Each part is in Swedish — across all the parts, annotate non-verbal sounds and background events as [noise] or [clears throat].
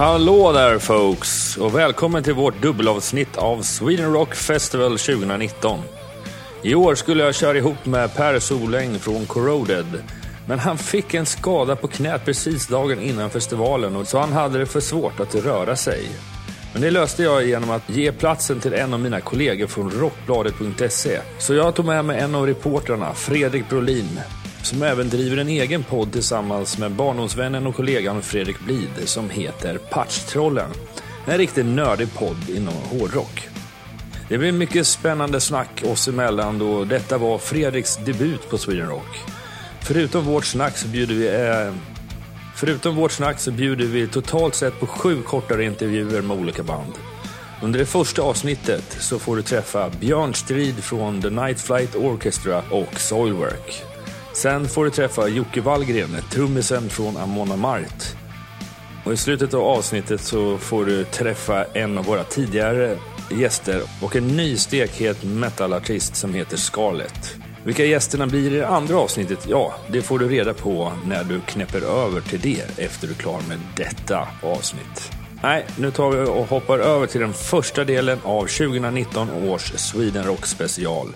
Hallå där folks och välkommen till vårt dubbelavsnitt av Sweden Rock Festival 2019. I år skulle jag köra ihop med Per Soläng från Corroded. Men han fick en skada på knät precis dagen innan festivalen och så han hade det för svårt att röra sig. Men det löste jag genom att ge platsen till en av mina kollegor från rockbladet.se. Så jag tog med mig en av reportrarna, Fredrik Brolin, som även driver en egen podd tillsammans med barndomsvännen och kollegan Fredrik Blid som heter Patchtrollen. En riktigt nördig podd inom hårdrock. Det blir mycket spännande snack oss emellan då detta var Fredriks debut på Sweden Rock. Förutom vårt snack så bjuder vi eh, Förutom vårt snack så bjuder vi totalt sett på sju kortare intervjuer med olika band. Under det första avsnittet så får du träffa Björn Strid från The Night Flight Orchestra och Soilwork. Sen får du träffa Jocke Wallgren, trummisen från Amon Mart. Och i slutet av avsnittet så får du träffa en av våra tidigare gäster och en ny stekhet metalartist som heter Scarlett. Vilka gästerna blir i det andra avsnittet, ja, det får du reda på när du knäpper över till det efter du är klar med detta avsnitt. Nej, nu tar vi och hoppar över till den första delen av 2019 års Sweden Rock special.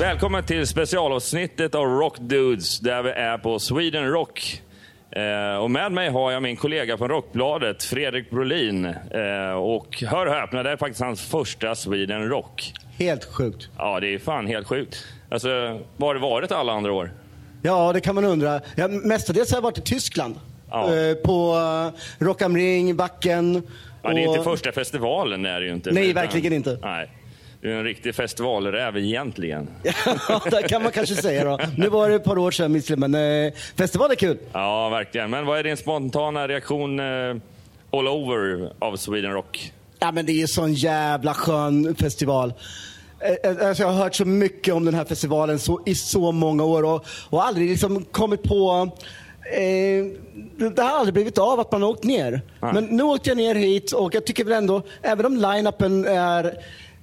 Välkommen till specialavsnittet av Rock Dudes där vi är på Sweden Rock. Eh, och med mig har jag min kollega från Rockbladet, Fredrik Brolin. Eh, och hör och häpna, det är faktiskt hans första Sweden Rock. Helt sjukt. Ja, det är fan helt sjukt. Alltså, var har det varit alla andra år? Ja, det kan man undra. Ja, mestadels har jag varit i Tyskland. Ja. Eh, på uh, Rock am Ring, Backen. Ja, det är och- inte första festivalen, är det ju inte. Nej, Utan- verkligen inte. Nej. Du är en riktig festivalräv egentligen. [laughs] Ja, det kan man kanske säga då. Nu var det ett par år sedan, visserligen, men eh, festival är kul. Ja, verkligen. Men vad är din spontana reaktion eh, all over av Sweden Rock? Ja, men det är ju sån jävla skön festival. Eh, Alltså jag har hört så mycket om den här festivalen så, i så många år och, och aldrig liksom kommit på Eh, det har aldrig blivit av att man har åkt ner. Nej. Men nu åkte jag ner hit och jag tycker väl ändå, även om line-upen är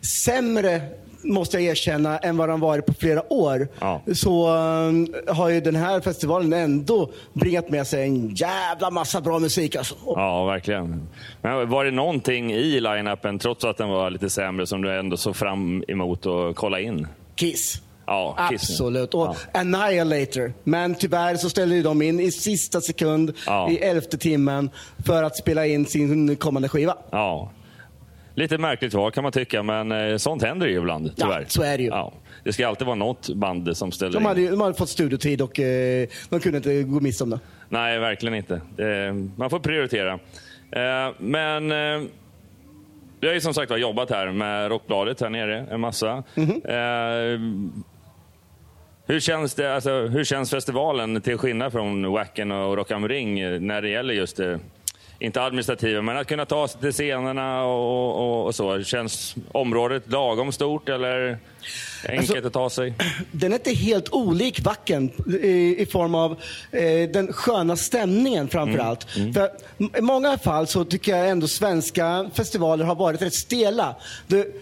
sämre måste jag erkänna, än vad den varit på flera år. Ja. Så eh, har ju den här festivalen ändå bringat med sig en jävla massa bra musik. Alltså. Ja, verkligen. Men var det någonting i line-upen, trots att den var lite sämre, som du ändå såg fram emot att kolla in? Kiss. Ja. Absolut. Och Ja. Annihilator. Men tyvärr så ställde ju de in i sista sekund, Ja. i elfte timmen, för att spela in sin kommande skiva. Ja. Lite märkligt val kan man tycka, men eh, sånt händer ju ibland, Ja, tyvärr. så är det ju. Ja. Det ska alltid vara något band som ställer De hade, in. de hade fått studiotid och eh, de kunde inte gå miste om det. Nej, verkligen inte. Man får prioritera. Eh, men vi har ju som sagt var jobbat här med Rockbladet här nere en massa. Mhm. Eh, hur, känns det, alltså, hur känns festivalen till skillnad från Wacken och Rock Ring när det gäller just inte administrativa, men att kunna ta sig till scenerna och, och, och så. Känns området lagom stort eller enkelt Alltså- att ta sig? [clears throat] Den är inte helt olik Wacken i, i form av eh, den sköna stämningen framför allt. För m- I många fall så tycker jag ändå svenska festivaler har varit rätt stela. Du,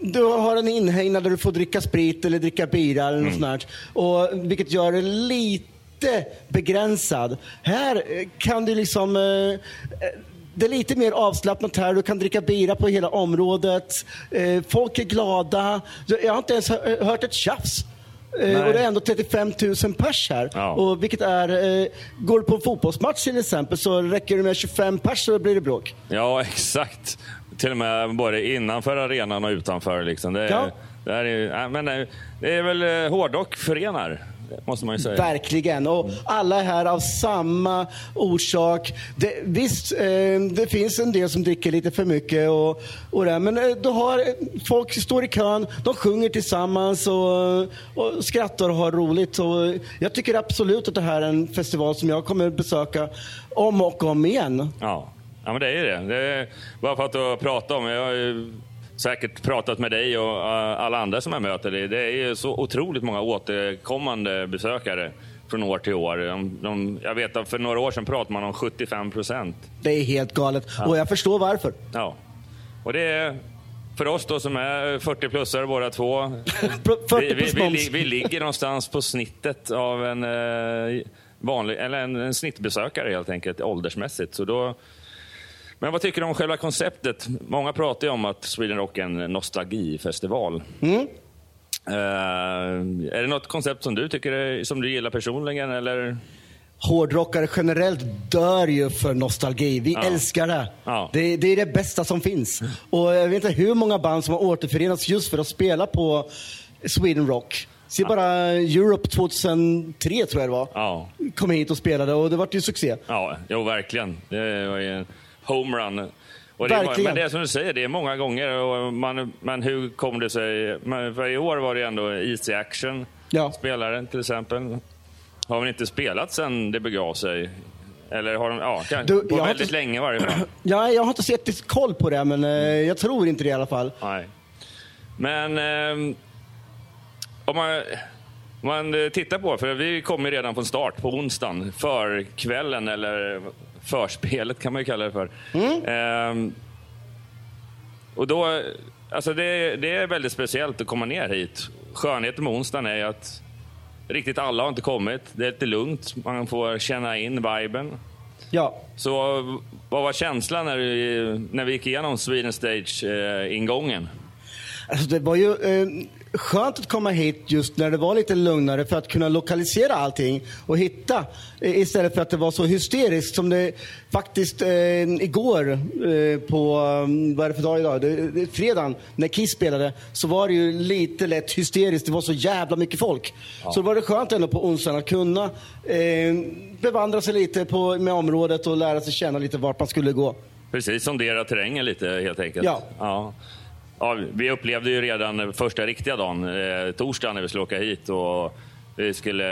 du har en inhägnad där du får dricka sprit eller dricka bira eller något sånt här. och Vilket gör det lite begränsad. Här eh, kan du liksom... Eh, eh, det är lite mer avslappnat här. Du kan dricka bira på hela området. Folk är glada. Jag har inte ens hö- hört ett tjafs. Nej. och det är ändå 35 000 pers här. Ja. Och vilket är, eh, går du på en fotbollsmatch till exempel så räcker det med 25 pers så blir det bråk. Ja, exakt. Till och med både innanför arenan och utanför. Liksom. Det, är, Ja. det, är, men det är väl hårdrock förenar, måste man ju säga. Verkligen. Och alla är här av samma orsak. Det, visst, eh, det finns en del som dricker lite för mycket och, och det, men eh, du har, folk står i kön, de sjunger tillsammans och, och skrattar och har roligt. Och jag tycker absolut att det här är en festival som jag kommer besöka om och om igen. Ja. ja, men det är det. det är, bara för att du pratar om, jag har ju säkert pratat med dig och eh, alla andra som jag möter. Det, är ju så otroligt många återkommande besökare från år till år. De, de, jag vet att för några år sedan pratade man om 75 procent. Det är helt galet. Och jag förstår varför. Ja. Och det är för oss då som är 40-plussare båda två. 40 vi, vi, vi, vi ligger någonstans på snittet av en eh, vanlig, eller en, en snittbesökare helt enkelt, åldersmässigt. Så då, men vad tycker du om själva konceptet? Många pratar ju om att Sweden Rock är en nostalgifestival. Mm. Eh, är det något koncept som du tycker är, som du gillar personligen? Eller? Hårdrockare generellt dör ju för nostalgi. Vi Ja. älskar det. Ja. det. Det är det bästa som finns. Och jag vet inte hur många band som har återförenats just för att spela på Sweden Rock. Se bara Europe 2003 tror jag det var. Ja, Kom hit och spelade och det vart ju succé. ja jo, verkligen. Det var ju homerun. Och det är, men det är som du säger, det är många gånger. Och man, men hur kommer det sig? Men för i år var det ändå Easy Action, Ja. spelare till exempel. Har väl inte spelat sen det begav sig? Eller har de, ja, kan, Du, på väldigt inte- länge varje fall. [clears throat] Ja, jag har inte sett koll på det, men eh, jag tror inte det i alla fall. Nej. Men ehm, om man, om man eh, tittar på, för vi kommer redan från start på onsdagen, för kvällen eller förspelet kan man ju kalla det för. Ehm, och då, alltså det, det är väldigt speciellt att komma ner hit. Skönheten med onsdagen är att riktigt alla har inte kommit. Det är lite lugnt, man får känna in viben. Ja. Så vad var känslan när, du, när vi gick igenom Sweden Stage-ingången? Alltså det var ju eh, skönt att komma hit just när det var lite lugnare för att kunna lokalisera allting och hitta eh, istället för att det var så hysteriskt som det faktiskt eh, igår eh, på, um, vad är det för dag idag? Det, det, fredagen när Kiss spelade så var det ju lite lätt hysteriskt. Det var så jävla mycket folk. Så då var det skönt ändå på onsdagen att kunna eh, bevandra sig lite på, med området och lära sig känna lite vart man skulle gå. Precis, sondera terrängen lite helt enkelt. Ja. Ja. Ja, vi upplevde ju redan första riktiga dagen, eh, torsdagen, när vi skulle åka hit. Och vi skulle,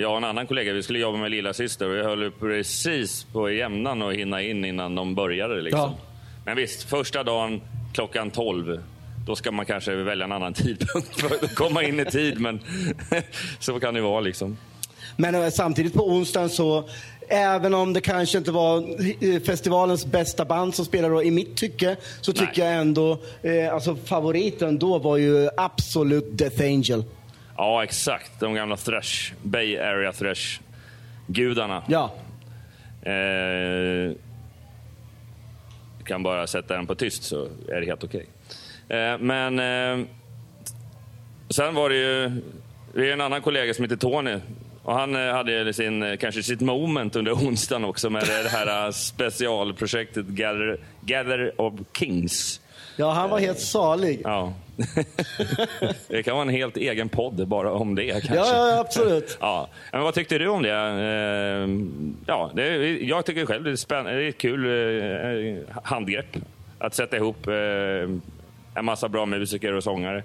jag och en annan kollega vi skulle jobba med lilla syster och vi höll precis på jämnan att hinna in innan de började. Liksom. Ja. Men visst, första dagen klockan 12 då ska man kanske välja en annan [laughs] tidpunkt för att komma in i tid. Men [laughs] så kan det vara. liksom. Men eh, samtidigt på onsdagen så, även om det kanske inte var eh, festivalens bästa band som spelade då, i mitt tycke, så Nej. tycker jag ändå, eh, alltså favoriten då var ju absolut Death Angel. Ja, exakt. De gamla thrash, Bay Area thrash-gudarna. Ja. Eh, kan bara sätta den på tyst så är det helt okej. Eh, men eh, sen var det ju, vi har en annan kollega som heter Tony. Och han eh, hade sin, eh, kanske sitt moment under onsdagen också med det här eh, specialprojektet Gather, Gather of Kings. Ja, han var helt salig. Ja. [laughs] det kan vara en helt egen podd bara om det kanske. Ja, ja, absolut. Ja. Men vad tyckte du om det? Eh, Ja, det jag tycker själv det är, spänn- det är ett kul handgrepp. Att sätta ihop en massa bra musiker och sångare.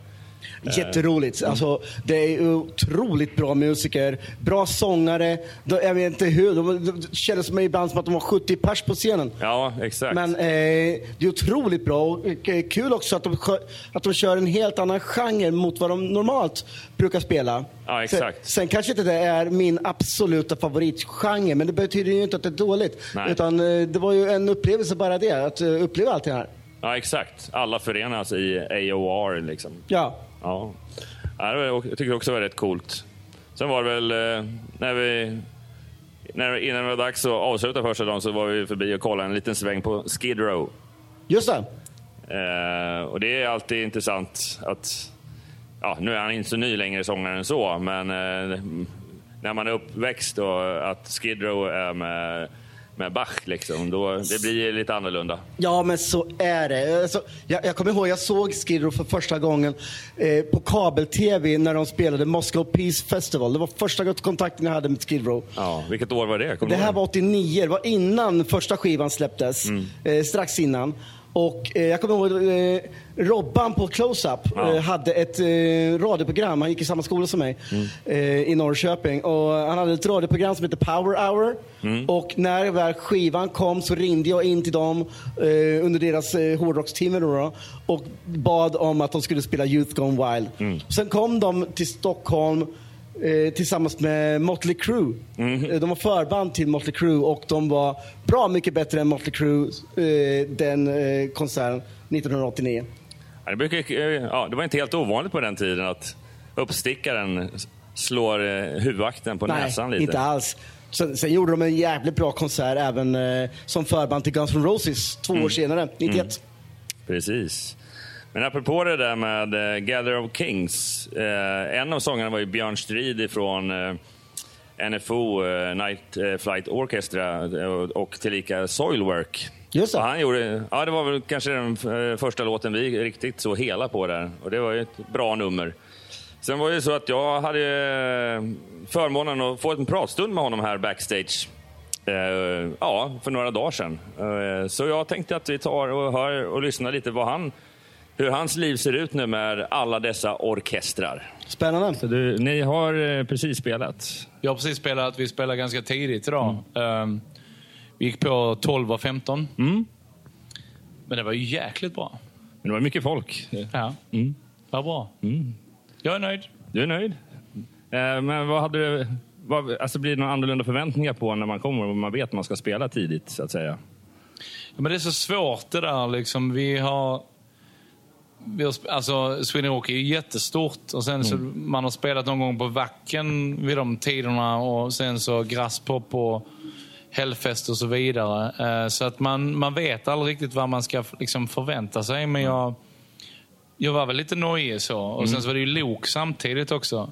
Jätteroligt. Alltså, det är otroligt bra musiker, bra sångare. De, jag vet inte hur, de, det kändes ibland som att de var 70 pers på scenen. Ja, exakt. Men eh, det är otroligt bra och eh, kul också att de, att de kör en helt annan genre mot vad de normalt brukar spela. Ja, exakt. Sen, sen kanske inte det är min absoluta favoritgenre, men det betyder ju inte att det är dåligt. Nej. Utan eh, det var ju en upplevelse bara det, att eh, uppleva allt det här. Ja, exakt. Alla förenas i AOR. Liksom. Ja. Ja. Jag tycker också det var rätt coolt. Sen var det väl eh, när vi... När, innan det var dags att avsluta första dagen så var vi förbi och kollade en liten sväng på Skid Row. Just det. Eh, och det är alltid intressant att... Ja, nu är han inte så ny längre sångaren så, men eh, när man är uppväxt och att Skid Row är med, med Bach, liksom, då, det blir lite annorlunda. Ja, men så är det. Alltså, jag, jag kommer ihåg, jag såg Skid för första gången eh, på kabel-tv när de spelade Moscow Peace Festival. Det var första kontakten jag hade med Skid Row. Ja, vilket år var det? Kommer Det här var 89, det var innan första skivan släpptes. Mm. Eh, strax innan. Och eh, jag kommer ihåg, eh, Robban på Close-Up Ja. eh, hade ett eh, radioprogram, han gick i samma skola som mig, Mm. eh, i Norrköping. Och han hade ett radioprogram som heter Power Hour. Mm. Och när väl skivan kom så ringde jag in till dem eh, under deras eh, då, och bad om att de skulle spela Youth Gone Wild. Mm. Sen kom de till Stockholm eh, tillsammans med Motley Crue. Eh, De var förband till Motley Crue och de var bra mycket bättre än Motley Crue eh, den eh, konserten 1989. Ja, det, brukar, eh, ja, det var inte helt ovanligt på den tiden att uppstickaren slår eh, huvudakten på Nej, näsan lite. inte alls. Sen, sen gjorde de en jävligt bra konsert även eh, som förband till Guns N' Roses två Mm. år senare, 91. Precis. Men apropå det där med eh, Gather of Kings. Eh, en av sångarna var ju Björn Strid ifrån eh, NFO, Night Flight Orchestra och, tillika Soilwork. Just det. Han gjorde, ja, det var väl kanske den första låten vi riktigt så hela på där. Och det var ju ett bra nummer. Sen var det ju så att jag hade förmånen att få en pratstund med honom här backstage. Ja, för några dagar sedan. Så jag tänkte att vi tar och hör och lyssnar lite vad han, hur hans liv ser ut nu med alla dessa orkestrar. Spännande. Så du, ni har eh, precis spelat? Jag har precis spelat, vi spelade ganska tidigt idag. Ehm, vi gick på 12 och 15. Mm. Men det var ju jäkligt bra. Men det var mycket folk. Ja, Mm. vad bra. Jag är nöjd. Du är nöjd? Eh, men vad hade du, vad, alltså blir det några annorlunda förväntningar på när man kommer och man vet att man ska spela tidigt, så att säga? Ja, men det är så svårt det där. Liksom. Vi har... Vi har alltså, Sweden Rock är ju jättestort. Och sen så, man har spelat någon gång på Vacken vid de tiderna och sen så Grasspop och Hellfest och så vidare. Eh, så att man, man vet aldrig riktigt vad man ska liksom, förvänta sig. Men jag, jag var väl lite nojig så. Och sen så var det ju Lok samtidigt också.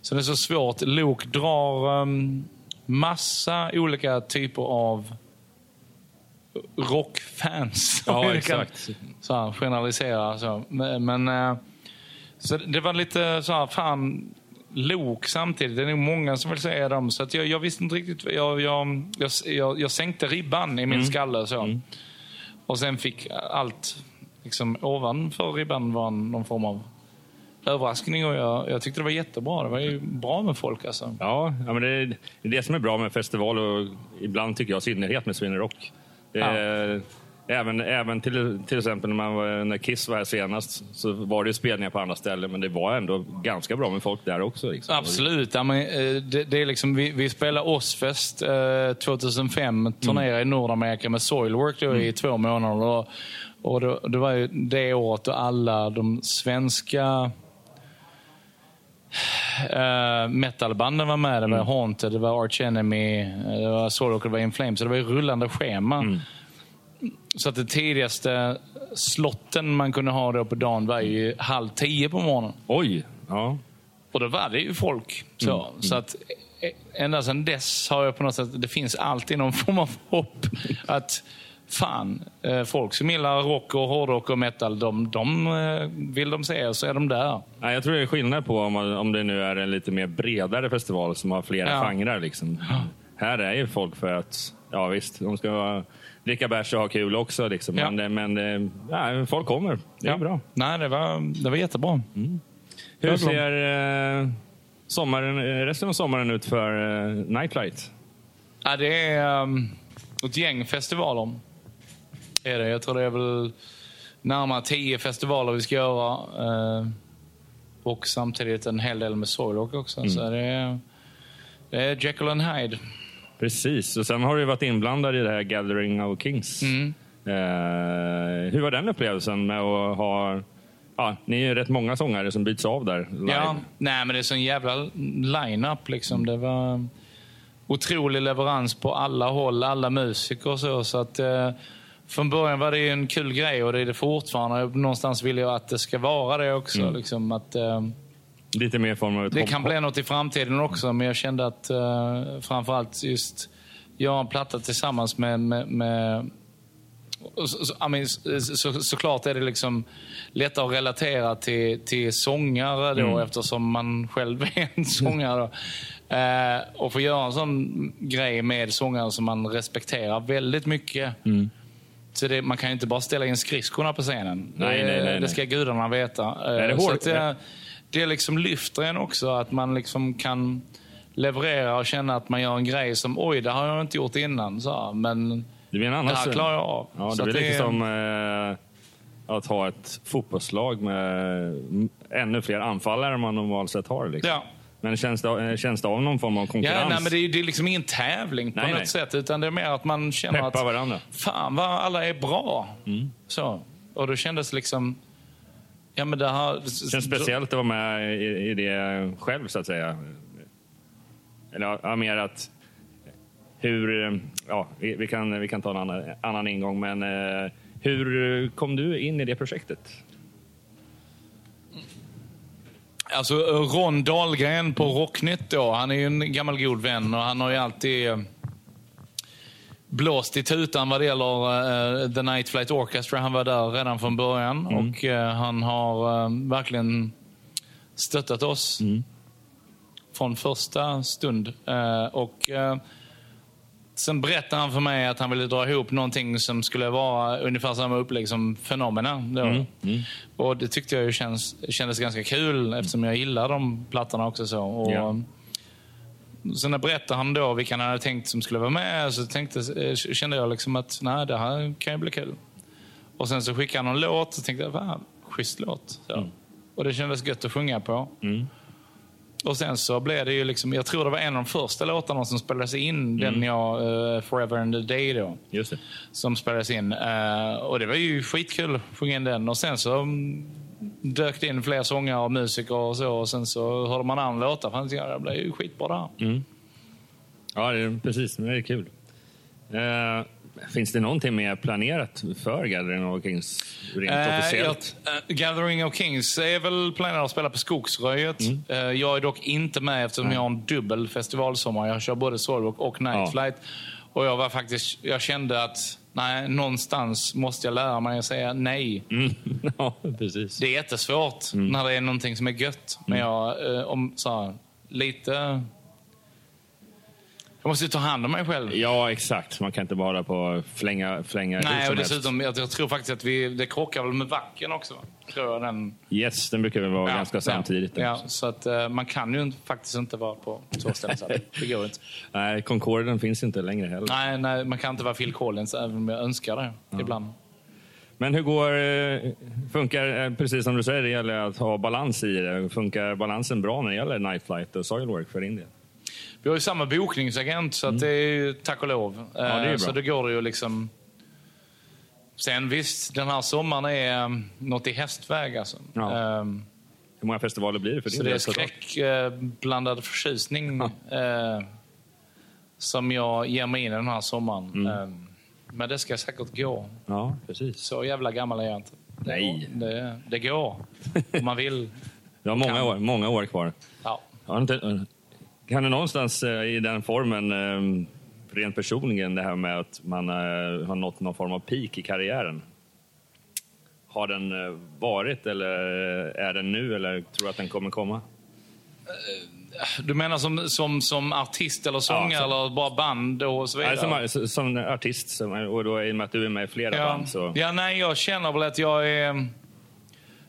Så det är så svårt. Lok drar um, massa olika typer av rockfans. [laughs] Ja, kan exakt. Så här, generalisera. Så. Men, eh, så det var lite så här, fan, lok samtidigt. Det är nog många som vill säga dem. Så att jag, jag visste inte riktigt. Jag, jag, jag, jag, jag sänkte ribban i min skalle. Så. Och sen fick allt liksom, ovanför ribban var någon form av överraskning. Och jag, jag tyckte det var jättebra. Det var ju bra med folk alltså. Ja, ja men det är det är det som är bra med festival och ibland tycker jag i synnerhet med Sweden Rock. Det är, Även, även till, till exempel när, man var, när Kiss var här senast så var det spelningar på andra ställen men det var ändå ganska bra med folk där också. Liksom. Absolut. Ja, men, eh, det, det är liksom, vi, vi spelade Ozzfest eh, 2005, turnerade i Nordamerika med Soilwork då, i två månader. Och, och då, det var ju det året då alla de svenska uh, metalbanden var med. Det var Haunted, det var Arch Enemy, eh, det var och det var In Flames. Så det var ju rullande schema. Så att det tidigaste slotten man kunde ha då på dagen var ju halv tio på morgonen. Oj! Ja. Och då var det ju folk. Så, så att eh, ända sedan dess har jag på något sätt, det finns alltid någon form av hopp. Att fan, eh, folk som gillar rock och hårdrock och metal, de, de eh, vill de se så är de där. Jag tror det är skillnad på om, man, om det nu är en lite mer bredare festival som har flera Ja. genrer. Liksom. Här är ju folk för att, ja visst, de ska dricka bärs och ha kul också. Liksom. Ja. Men, men det- folk kommer. Det är bra. Nej, det var, det var jättebra. Hur är bra. ser eh, sommaren, eh, resten av sommaren ut för eh, Nightlight? Ja, det är um, ett gäng festivaler. Är det. Jag tror det är väl närmare tio festivaler vi ska göra. eh, och samtidigt en hel del med Soilrock också. Så det är, det är Jekyll and Hyde. Precis, och sen har du varit inblandad i det här Gathering of Kings. Mm. Eh, hur var den upplevelsen med att ha... Ja, ni är ju rätt många sångare som byts av där live. Ja, nej men det är sån jävla line-up liksom. Det var otrolig leverans på alla håll, alla musiker och så. så att, eh, från början var det ju en kul grej och det är det fortfarande. Någonstans vill jag att det ska vara det också. Liksom, att, eh, Lite mer form av ett det kan bli något i framtiden också, men jag kände att eh, framförallt just göra en platta tillsammans med, med, med så, mean, så, så, såklart är det liksom lättare att relatera till, till sångare då, eftersom man själv är en sångare. Då. Eh, och få göra en sån grej med sångare som man respekterar väldigt mycket. Så det, man kan ju inte bara ställa in skridskorna på scenen. Nej, det, nej, nej, det nej. ska gudarna veta. Är det hårt? att, eh, det liksom lyfter en också, att man liksom kan leverera och känna att man gör en grej som oj, det har jag inte gjort innan. Så, men Det blir en det annan här klarar jag av. Ja, det blir lite är- som eh, att ha ett fotbollslag med ännu fler anfallare än man normalt sett har. Liksom. Ja. Men känns det, eh, känns det av någon form av konkurrens? Ja, nej, men det är, det är liksom ingen tävling på Nej, något nej. sätt. Utan det är mer att man känner Peppa att varandra. fan vad alla är bra. Mm. Så. Och då kändes liksom... Ja, men det har... Det känns speciellt att vara med i, i det själv, så att säga. Eller ja, mer att hur... Ja, vi, vi, kan, vi kan ta en annan, annan ingång, men eh, hur kom du in i det projektet? Alltså Ron Dahlgren på Rocknytt då, han är ju en gammal god vän och han har ju alltid eh, blåst i tutan vad det gäller uh, The Night Flight Orchestra. Han var där redan från början mm. och uh, han har uh, verkligen stöttat oss mm. från första stund. och Sen berättade han för mig att han ville dra ihop någonting som skulle vara ungefär samma upplägg som Fenomena. Mm. Mm. Och det tyckte jag ju känns, kändes ganska kul eftersom jag gillar de plattorna också. så. Och, ja. Sen när berättade han då vilka han hade tänkt som skulle vara med så tänkte, eh, kände jag liksom att nej, det här kan ju bli kul. Och sen så skickade han någon låt och tänkte jag, schysst låt. Mm. Och det kändes gött att sjunga på. Mm. Och sen så blev det ju liksom, jag tror det var en av de första låtarna som spelades in, mm. den jag, uh, Forever and a Day då. Just det. Som spelades in. Uh, och det var ju skitkul att sjunga in den. Och sen så um, dök det in fler sångare och musiker och så. Och sen så hörde man andra låtar. Fan, det blev ju skitbra där. Mm. Ja, det är, precis. Det är kul. Uh, finns det någonting mer planerat för Gathering of Kings rent uh, officiellt? Ja, uh, Gathering of Kings är väl planerat att spela på Skogsröjet. Mm. Uh, jag är dock inte med eftersom Nej. jag har en dubbel festivalsommar. Jag kör både Soulrock och Night Flight. Ja. Och jag var faktiskt, jag kände att nej, någonstans måste jag lära mig att säga nej. Mm. [laughs] ja, precis. Det är jättesvårt mm. när det är någonting som är gött. Men mm. jag, eh, om så här, lite... Jag måste ta hand om mig själv. Ja, exakt. Man kan inte bara på flänga, flänga Nej, och dessutom, jag, jag, tror faktiskt att vi, det krockar väl med Vacken också. Tror jag, den... Yes, den brukar väl vara ja, ganska samtidigt. Ja, ja så att, uh, man kan ju faktiskt inte vara på två ställen Det går inte. [laughs] Nej, Concorden finns inte längre heller. Nej, nej, man kan inte vara Phil Collins även om jag önskar det ja. ibland. Men hur går, eh, funkar, eh, precis som du säger, det gäller att ha balans i det. Funkar balansen bra när det gäller Night Flight och Soilwork för din del? Vi har ju samma bokningsagent, så mm. det är ju tack och lov. Ja, det är bra. Så det går det ju liksom... Sen visst, den här sommaren är um, något i hästväg alltså. Ja. Um, Hur många festivaler blir det för din Så det är skräckblandad uh, förtjusning uh, som jag ger mig in i den här sommaren. Mm. Um, men det ska säkert gå. Ja, precis. Så jävla gammal är jag inte. Nej. Det, det går, om man vill. [laughs] Du har många år, många år kvar. Ja. Kan du någonstans eh, i den formen, eh, rent personligen, det här med att man eh, har nått någon form av peak i karriären? Har den varit eller är den nu eller tror du att den kommer komma? Du menar som, som, som artist eller sångare ja, eller bara band och så vidare? Nej, som, som artist och då i och med att du är med i flera ja. band. Så... Ja, nej, jag känner väl att jag är...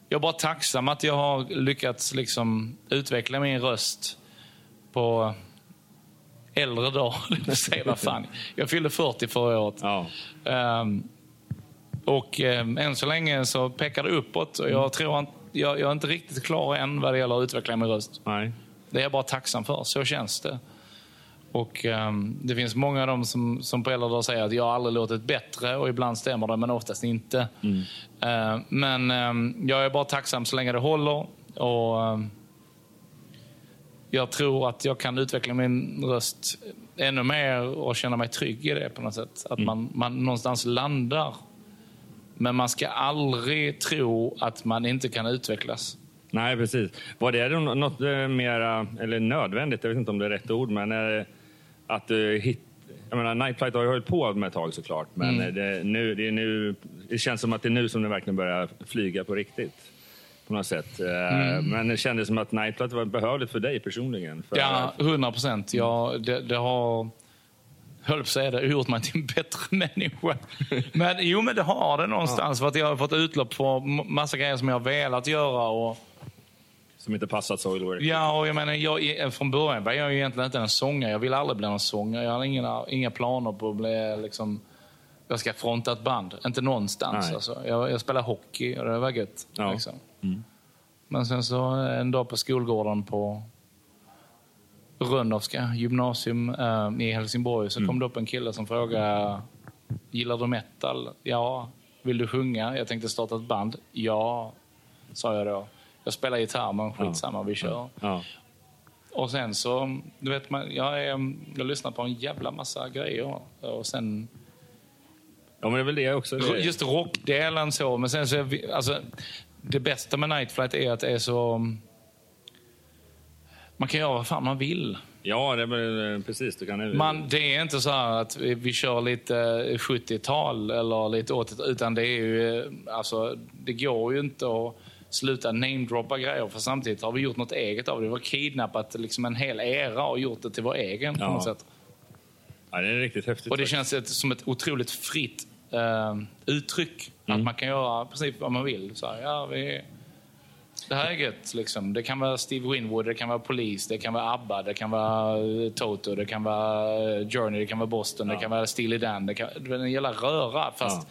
Jag är bara tacksam att jag har lyckats liksom utveckla min röst på äldre dagar. [laughs] vad fan. Jag fyllde 40 förra året. Ja. Um, och um, än så länge så pekar det uppåt. Och jag, mm. tror att, jag, jag, är inte riktigt klar än vad det gäller att utveckla min röst. Nej. Det är jag bara tacksam för. Så känns det. Och um, Det finns många av dem som, som på äldre dagar säger att jag aldrig låtit bättre och ibland stämmer det, men oftast inte. Mm. Uh, men um, jag är bara tacksam så länge det håller. Och um, jag tror att jag kan utveckla min röst ännu mer och känna mig trygg i det på något sätt. Att mm. man, man någonstans landar. Men man ska aldrig tro att man inte kan utvecklas. Nej, precis. Var det något eh, mera, eller nödvändigt, jag vet inte om det är rätt ord, men är att uh, hit, jag menar, Nightflight har ju hållit på med ett tag såklart, men mm. det, nu, det, är nu, det känns som att det är nu som det verkligen börjar flyga på riktigt på något sätt. Eh, mm. Men det kändes som att Nightlight var behövligt för dig personligen. För ja, hundra procent. Ja, det, det har höll på att säga det, gjort mig till en bättre [laughs] människa. Men jo, men det har det någonstans. Ja. För att jag har fått utlopp för massa grejer som jag har velat göra. Och... Som inte passat Soilwork? Ja, och jag menar, jag, från början var jag egentligen inte en sångare. Jag ville aldrig bli en sångare. Jag hade inga, inga planer på att bli liksom... Jag ska fronta ett band. Inte någonstans. Alltså. Jag, jag spelade hockey och det var gött. Ja. Liksom. Mm. Men sen så en dag på skolgården på Rönnowska gymnasium äh, i Helsingborg så mm. kom det upp en kille som frågade Gillar du metal? Ja. Vill du sjunga? Jag tänkte starta ett band. Ja. sa jag då. Jag spelar gitarr, men skitsamma, vi kör. Ja. Och sen så, du vet, man, jag, är, jag lyssnar på en jävla massa grejer. Och sen, ja, men det är väl det också. Det- just rockdelen så, men sen så, alltså, det bästa med Night Flight är att det är så... Man kan göra vad fan man vill. Ja, det är väl precis. Du kan... Man, det är inte så här att vi, vi kör lite eh, 70-tal eller lite 80 utan det är ju, eh, alltså, det går ju inte att sluta namedroppa grejer för samtidigt har vi gjort något eget av det. Vi har kidnappat liksom en hel era och gjort det till vår egen på Ja. något sätt. Ja, det är riktigt häftigt. Och det faktiskt. känns ett, som ett otroligt fritt eh, uttryck. Mm. Att man kan göra precis vad man vill. Så här, ja, vi, det här är gött. Liksom. Det kan vara Steve Winwood, det kan vara Police, det kan vara ABBA, det kan vara eh, Toto, det kan vara eh, Journey, det kan vara Boston, det kan vara Steely Dan. Det, kan, det är en jävla röra, fast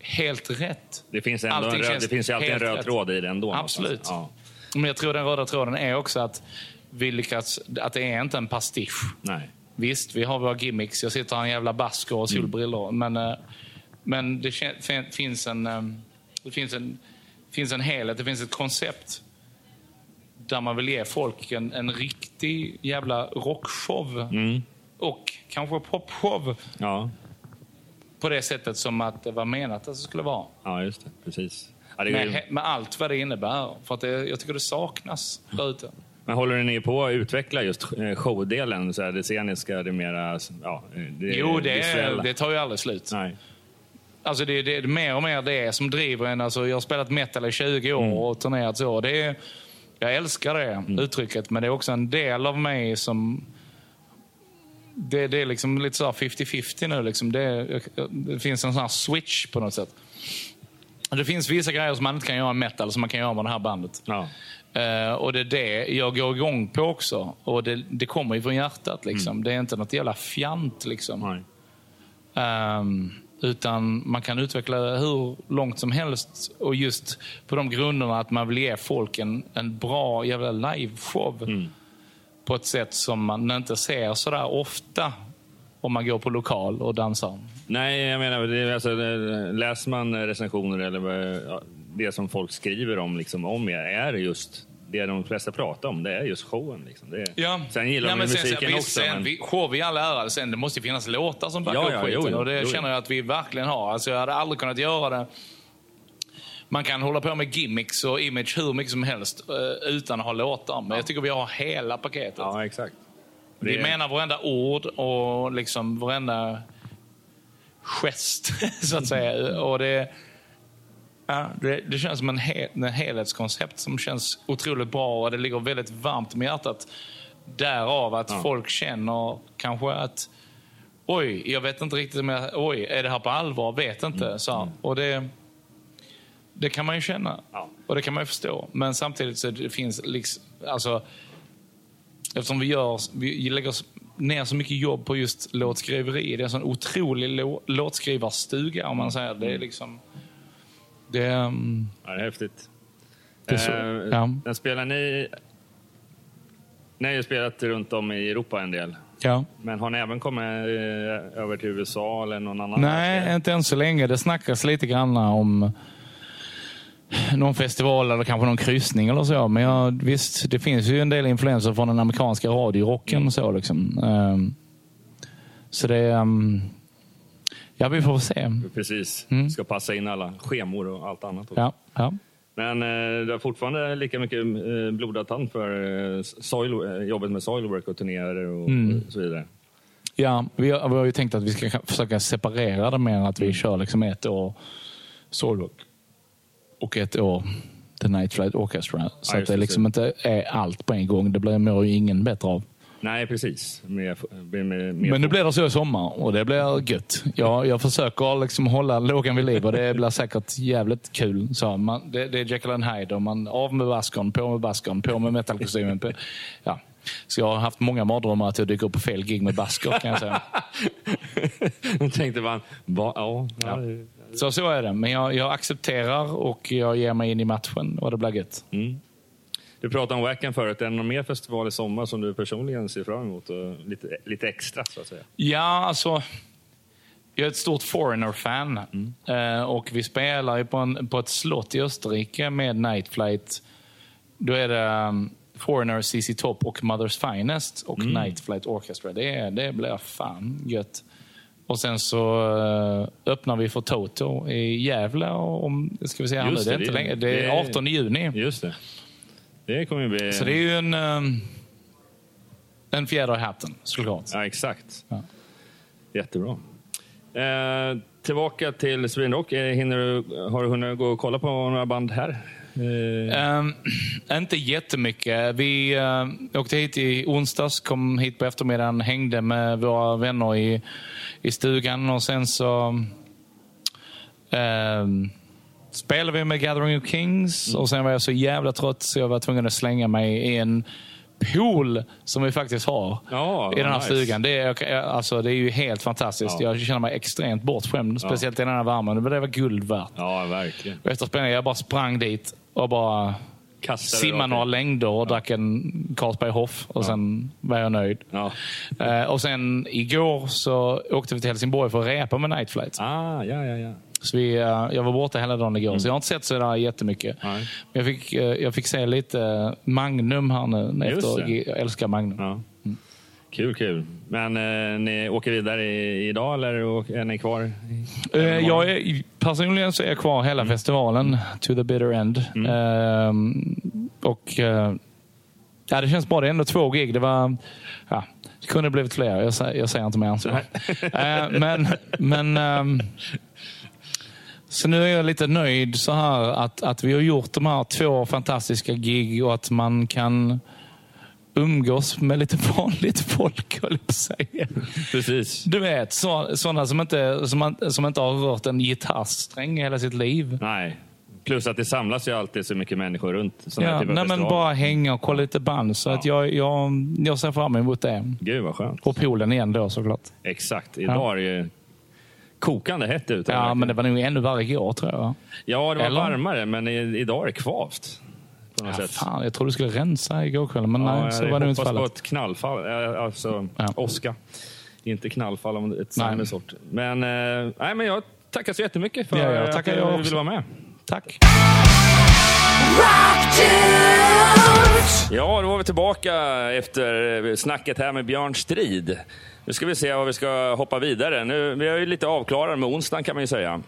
helt rätt. Det finns, ändå en röd, det finns ju alltid en röd rätt. tråd i det ändå. Absolut. någonstans. Men jag tror den röda tråden är också att vi lyckats, att det är inte en pastisch. Ja. Nej. Visst, vi har våra gimmicks. Jag sitter här i en jävla basker och solbrillor. Men, eh, men det finns en, eh, det finns en, finns en helhet, det finns ett koncept där man vill ge folk en, en riktig jävla rockshow. Och kanske popshow Ja. på det sättet som att det var menat att det skulle vara. ja, just det. Precis. Ja, det Med, med allt vad det innebär. För att det, jag tycker det saknas där ute. Men håller ni på att utveckla just eh, showdelen? Så här, det sceniska, det mera... Ja, det Jo, det, visuella? det tar ju aldrig slut. Nej. Alltså det, det är mer och mer det som driver en. Alltså jag har spelat metal i 20 år Mm. och turnerat så. Det är, jag älskar det uttrycket, men det är också en del av mig som... Det, det är liksom lite så här 50-50 nu. Liksom. Det, det finns en sån här switch på något sätt. Det finns vissa grejer som man inte kan göra i metal som man kan göra med det här bandet. Ja. Eh, och det är det jag går igång på också. Och det, det kommer ju från hjärtat. Liksom. Det är inte något jävla fjant. Liksom. Nej. Utan man kan utveckla hur långt som helst. Och just på de grunderna att man vill ge folk en, en bra jävla liveshow. På ett sätt som man inte ser sådär ofta om man går på lokal och dansar. Nej, jag menar, det, alltså, det- läser man recensioner eller ja, det som folk skriver om, liksom, om er, är det just det de flesta pratar om. Det är just showen. Liksom. Det är, Sen gillar ja, de sen, musiken sen, också. Sen, men- vi, show i all ära, sen det måste ju finnas låtar som backar Ja, upp ja, skiten. jo, jo, och det jo, känner jag att vi verkligen har. Alltså, jag hade aldrig kunnat göra det. Man kan hålla på med gimmicks och image hur mycket som helst eh, utan att ha låtar. Men jag tycker vi har hela paketet. Ja, exakt. Vi Det- menar varenda ord och liksom varenda gest, [laughs] så att säga. Och det, ja, det, det känns som en, hel, en helhetskoncept som känns otroligt bra och det ligger väldigt varmt om hjärtat. Därav att folk känner kanske att oj, jag vet inte riktigt om jag, oj, är det här på allvar? Vet inte. Så, här. och det, det kan man ju känna Ja. och det kan man ju förstå. Men samtidigt så det finns liksom, alltså, Eftersom vi, gör, vi lägger ner så mycket jobb på just låtskriveri. Det är en sån otrolig lå, låtskrivarstuga om man säger. Det är liksom... Det mm, Ja, det är häftigt. Det är så, Eh, ja. Den spelar ni... Ni har ju spelat runt om i Europa en del. Ja. Men har ni även kommit eh, över till USA eller någon annan? Nej, världsdel? inte än så länge. Det snackas lite grann om någon festival eller kanske någon kryssning eller så. Men ja, visst, det finns ju en del influenser från den amerikanska radiorocken. Så, liksom. Ehm, så det... ehm, ja, vi får se. Precis. Ska passa in alla schemor och allt annat. också. Ja, ja. Men eh, du har fortfarande lika mycket eh, blodad tand för eh, soil, eh, jobbet med Soilwork och turnéer och, Mm. och så vidare. Ja, vi har, vi har ju tänkt att vi ska försöka separera det mer. Att vi kör liksom ett år Soulrock och ett år The Night Flight Orchestra. Så Ja, att det, liksom inte är allt på en gång. Det blir mår ju ingen bättre av. Nej, precis. Med, med, med, Men nu blir det så i sommar och det blir gött. Jag, jag försöker liksom hålla lågan vid liv och det blir säkert jävligt kul. Så man, det, det är Jekyll and Hyde och man av med baskon, på med baskon, på med metalkostymen. På, ja. Så jag har haft många mardrömmar att jag dyker upp på fel gig med basker kan jag säga. [laughs] Då tänkte man, va, ja, ja. Så så är det. Men jag, jag accepterar och jag ger mig in i matchen och det blir gött. Du pratade om Wacken förut. Är det någon mer festival i sommar som du personligen ser fram emot? Och lite, lite extra, så att säga. Ja, alltså. jag är ett stort Foreigner-fan. Eh, och vi spelar ju på, en, på ett slott i Österrike med Night Flight. Då är det um, Foreigner, CC Top och Mother's Finest och Night Flight Orchestra. Det, är, det blir fan gött. Och sen så eh, öppnar vi för Toto i Gävle om, ska vi säga nu, Just det, är det, inte det- länge. Är det är- 18 juni. Just det. Det kommer bli... Så det är ju en, um, en fjäder i hatten såklart. Ja, exakt. Ja. Jättebra. Eh, tillbaka till Sweden. Eh, Hinner du, har du hunnit gå och kolla på några band här? Eh, Ehm, inte jättemycket. Vi uh, åkte hit i onsdags, kom hit på eftermiddagen, hängde med våra vänner i, i stugan och sen så ehm, spelade vi med Gathering of Kings och sen var jag så jävla trött så jag var tvungen att slänga mig i en pool som vi faktiskt har Ja, i den här nice. stugan. Det är, alltså, det är ju helt fantastiskt. Ja. Jag känner mig extremt bortskämd, speciellt i den här värmen. Men det var guld värt. ja, verkligen. Efter spelningen jag bara sprang dit och bara Kastade simmade några längder och drack en Carlsberg Hoff och sen var jag nöjd. Ja. Eh, och sen igår så åkte vi till Helsingborg för att repa med Night Flight. Ah, ja, ja, ja. Så vi, eh, jag var borta hela dagen igår, så jag har inte sett så där jättemycket. Mm. Nej. Men jag fick, eh, jag fick se lite eh, Magnum här nu. Efter, jag älskar Magnum. ja. Kul, kul. Men eh, ni åker vidare idag eller är ni kvar? jag är, personligen så är jag kvar hela festivalen, to the bitter end. Ehm, och eh, ja, Det känns bra. Det är ändå två gig. Det, var, ja, det kunde blivit fler. Jag, säger- jag säger inte mer än så. Men men ehm, så nu är jag lite nöjd så här att, att vi har gjort de här två fantastiska gig och att man kan umgås med lite [laughs] vanligt folk, höll jag på säga. Precis. Du vet, så, sådana som inte, som, som inte har rört en gitarrsträng hela sitt liv. Nej. Plus att det samlas ju alltid så mycket människor runt här Ja, typer av nej, men bara hänga och kolla lite band. Så att jag, jag, jag ser fram emot det. Gud vad skönt. Och poolen igen då såklart. Exakt. Idag är det ju kokande hett ute. Ja, men det var nog ännu värre igår tror jag. Ja, det var Eller? varmare, men i, idag är det kvavt. På något Ja, sätt. fan, jag trodde du skulle rensa igår kväll, men Ja, nej, så jag var det inte hoppas på fallet. ett knallfall. eh, Alltså, Ja. åska. Inte knallfall om ett sämre sort. Men, eh, nej, men jag tackar så jättemycket för Ja, jag att tackar du jag ville vara med. Tack. Ja, då var vi tillbaka efter snacket här med Björn Strid. Nu ska vi se vad vi ska hoppa vidare. Nu, vi är ju lite avklarade med onsdagen kan man ju säga.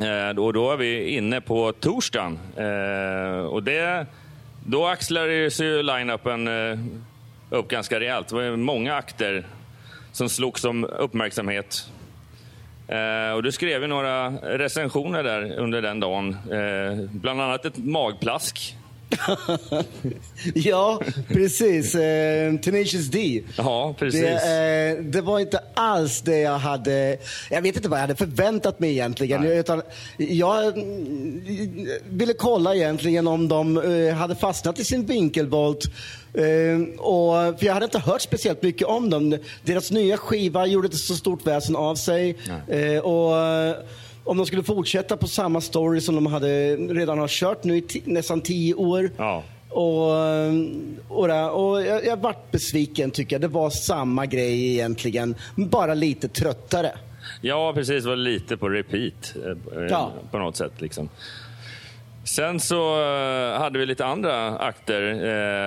Eh, då, då är vi inne på torsdagen. Eh, och det, då axlar ju line-upen eh, upp ganska rejält. Det var många akter som slogs om uppmärksamhet. Eh, och du skrev ju några recensioner där under den dagen. Eh, bland annat ett magplask. [laughs] Ja, precis. Eh, Tenacious D. Ja, precis. Det, eh, det var inte alls det jag hade... Jag vet inte vad jag hade förväntat mig egentligen. Nej. Utan jag mm, ville kolla egentligen om de eh, hade fastnat i sin vinkelvolt. Eh, och, för jag hade inte hört speciellt mycket om dem. Deras nya skiva gjorde inte så stort väsen av sig. Eh, och om de skulle fortsätta på samma story som de hade, redan har kört nu i nästan tio år. Ja. Och, och, det- och jag, jag vart besviken tycker jag. Det var samma grej egentligen, bara lite tröttare. Ja, precis. Det var lite på repeat eh, eh, Ja. på något sätt. Liksom. Sen så eh, hade vi lite andra akter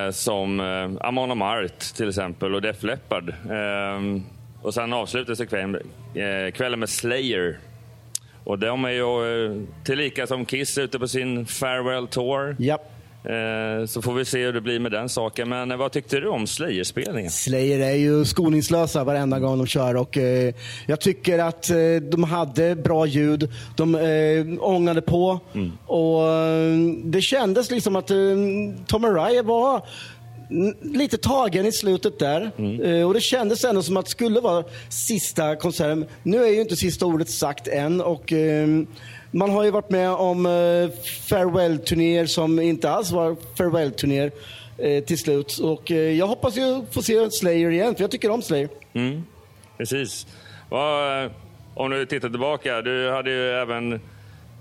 eh, som eh, Amon Amart till exempel och Def Leppard. Eh, och sen avslutades eh, kvällen med Slayer. Och de är ju eh, tillika som Kiss ute på sin farewell tour. Ja. Eh, så får vi se hur det blir med den saken. Men eh, vad tyckte du om Slayer-spelningen? Slayer är ju skoningslösa varenda gång de kör och eh, jag tycker att eh, de hade bra ljud. De eh, ångade på och eh, det kändes liksom att eh, Tom Araya var lite tagen i slutet där. Eh, och det kändes ändå som att det skulle vara sista konserten. Nu är ju inte sista ordet sagt än och eh, man har ju varit med om eh, farewell-turnéer som inte alls var farewell-turnéer eh, till slut. Och jag hoppas ju få se Slayer igen, för jag tycker om Slayer. Mm, precis. Om du tittar tillbaka, du hade ju även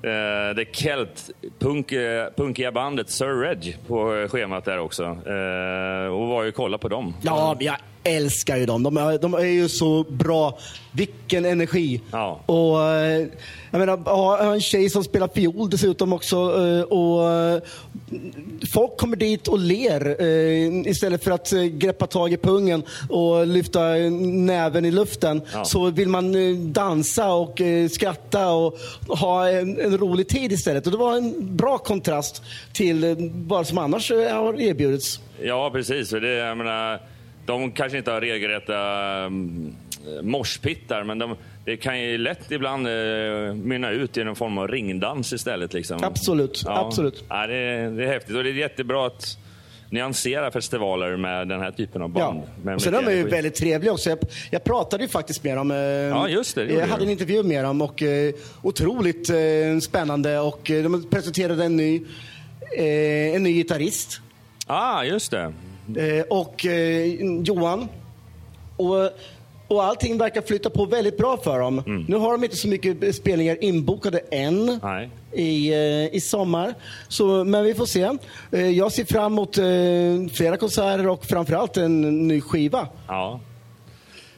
eh, det Kelt-punkiga eh, bandet Sir Reg på schemat där också. Eh, och var ju kolla på dem. Ja, men jag älskar ju dem. De är, de är ju så bra. Vilken energi. Ja. Och, eh, jag menar, ha en tjej som spelar fiol dessutom också. eh, Och, eh, folk kommer dit och ler istället för att greppa tag i pungen och lyfta näven i luften. Ja. Så vill man dansa och skratta och ha en, en rolig tid istället. Och det var en bra kontrast till vad som annars har erbjudits. Ja, precis. Det, jag menar, de kanske inte har regelrätta um, morspittar, men de, det kan ju lätt ibland uh, mynna ut i någon form av ringdans istället. Liksom. Absolut, absolut. Ja, det, är- det är häftigt och det är jättebra att nyansera festivaler med den här typen av band. Ja. Och sen är de ju energi. väldigt trevliga också. Jag, jag pratade ju faktiskt med dem. eh, Ja, just det, det Jag hade du. en intervju med dem och eh, otroligt eh, spännande. Och eh, de presenterade en ny, eh, en ny gitarrist. Ah, just det. Eh, och eh, Johan. Och, och allting verkar flytta på väldigt bra för dem. Mm. Nu har de inte så mycket spelningar inbokade än Nej. i, eh, i sommar. Så, men vi får se. Eh, jag ser fram emot flera konserter och framförallt en ny skiva. Ja,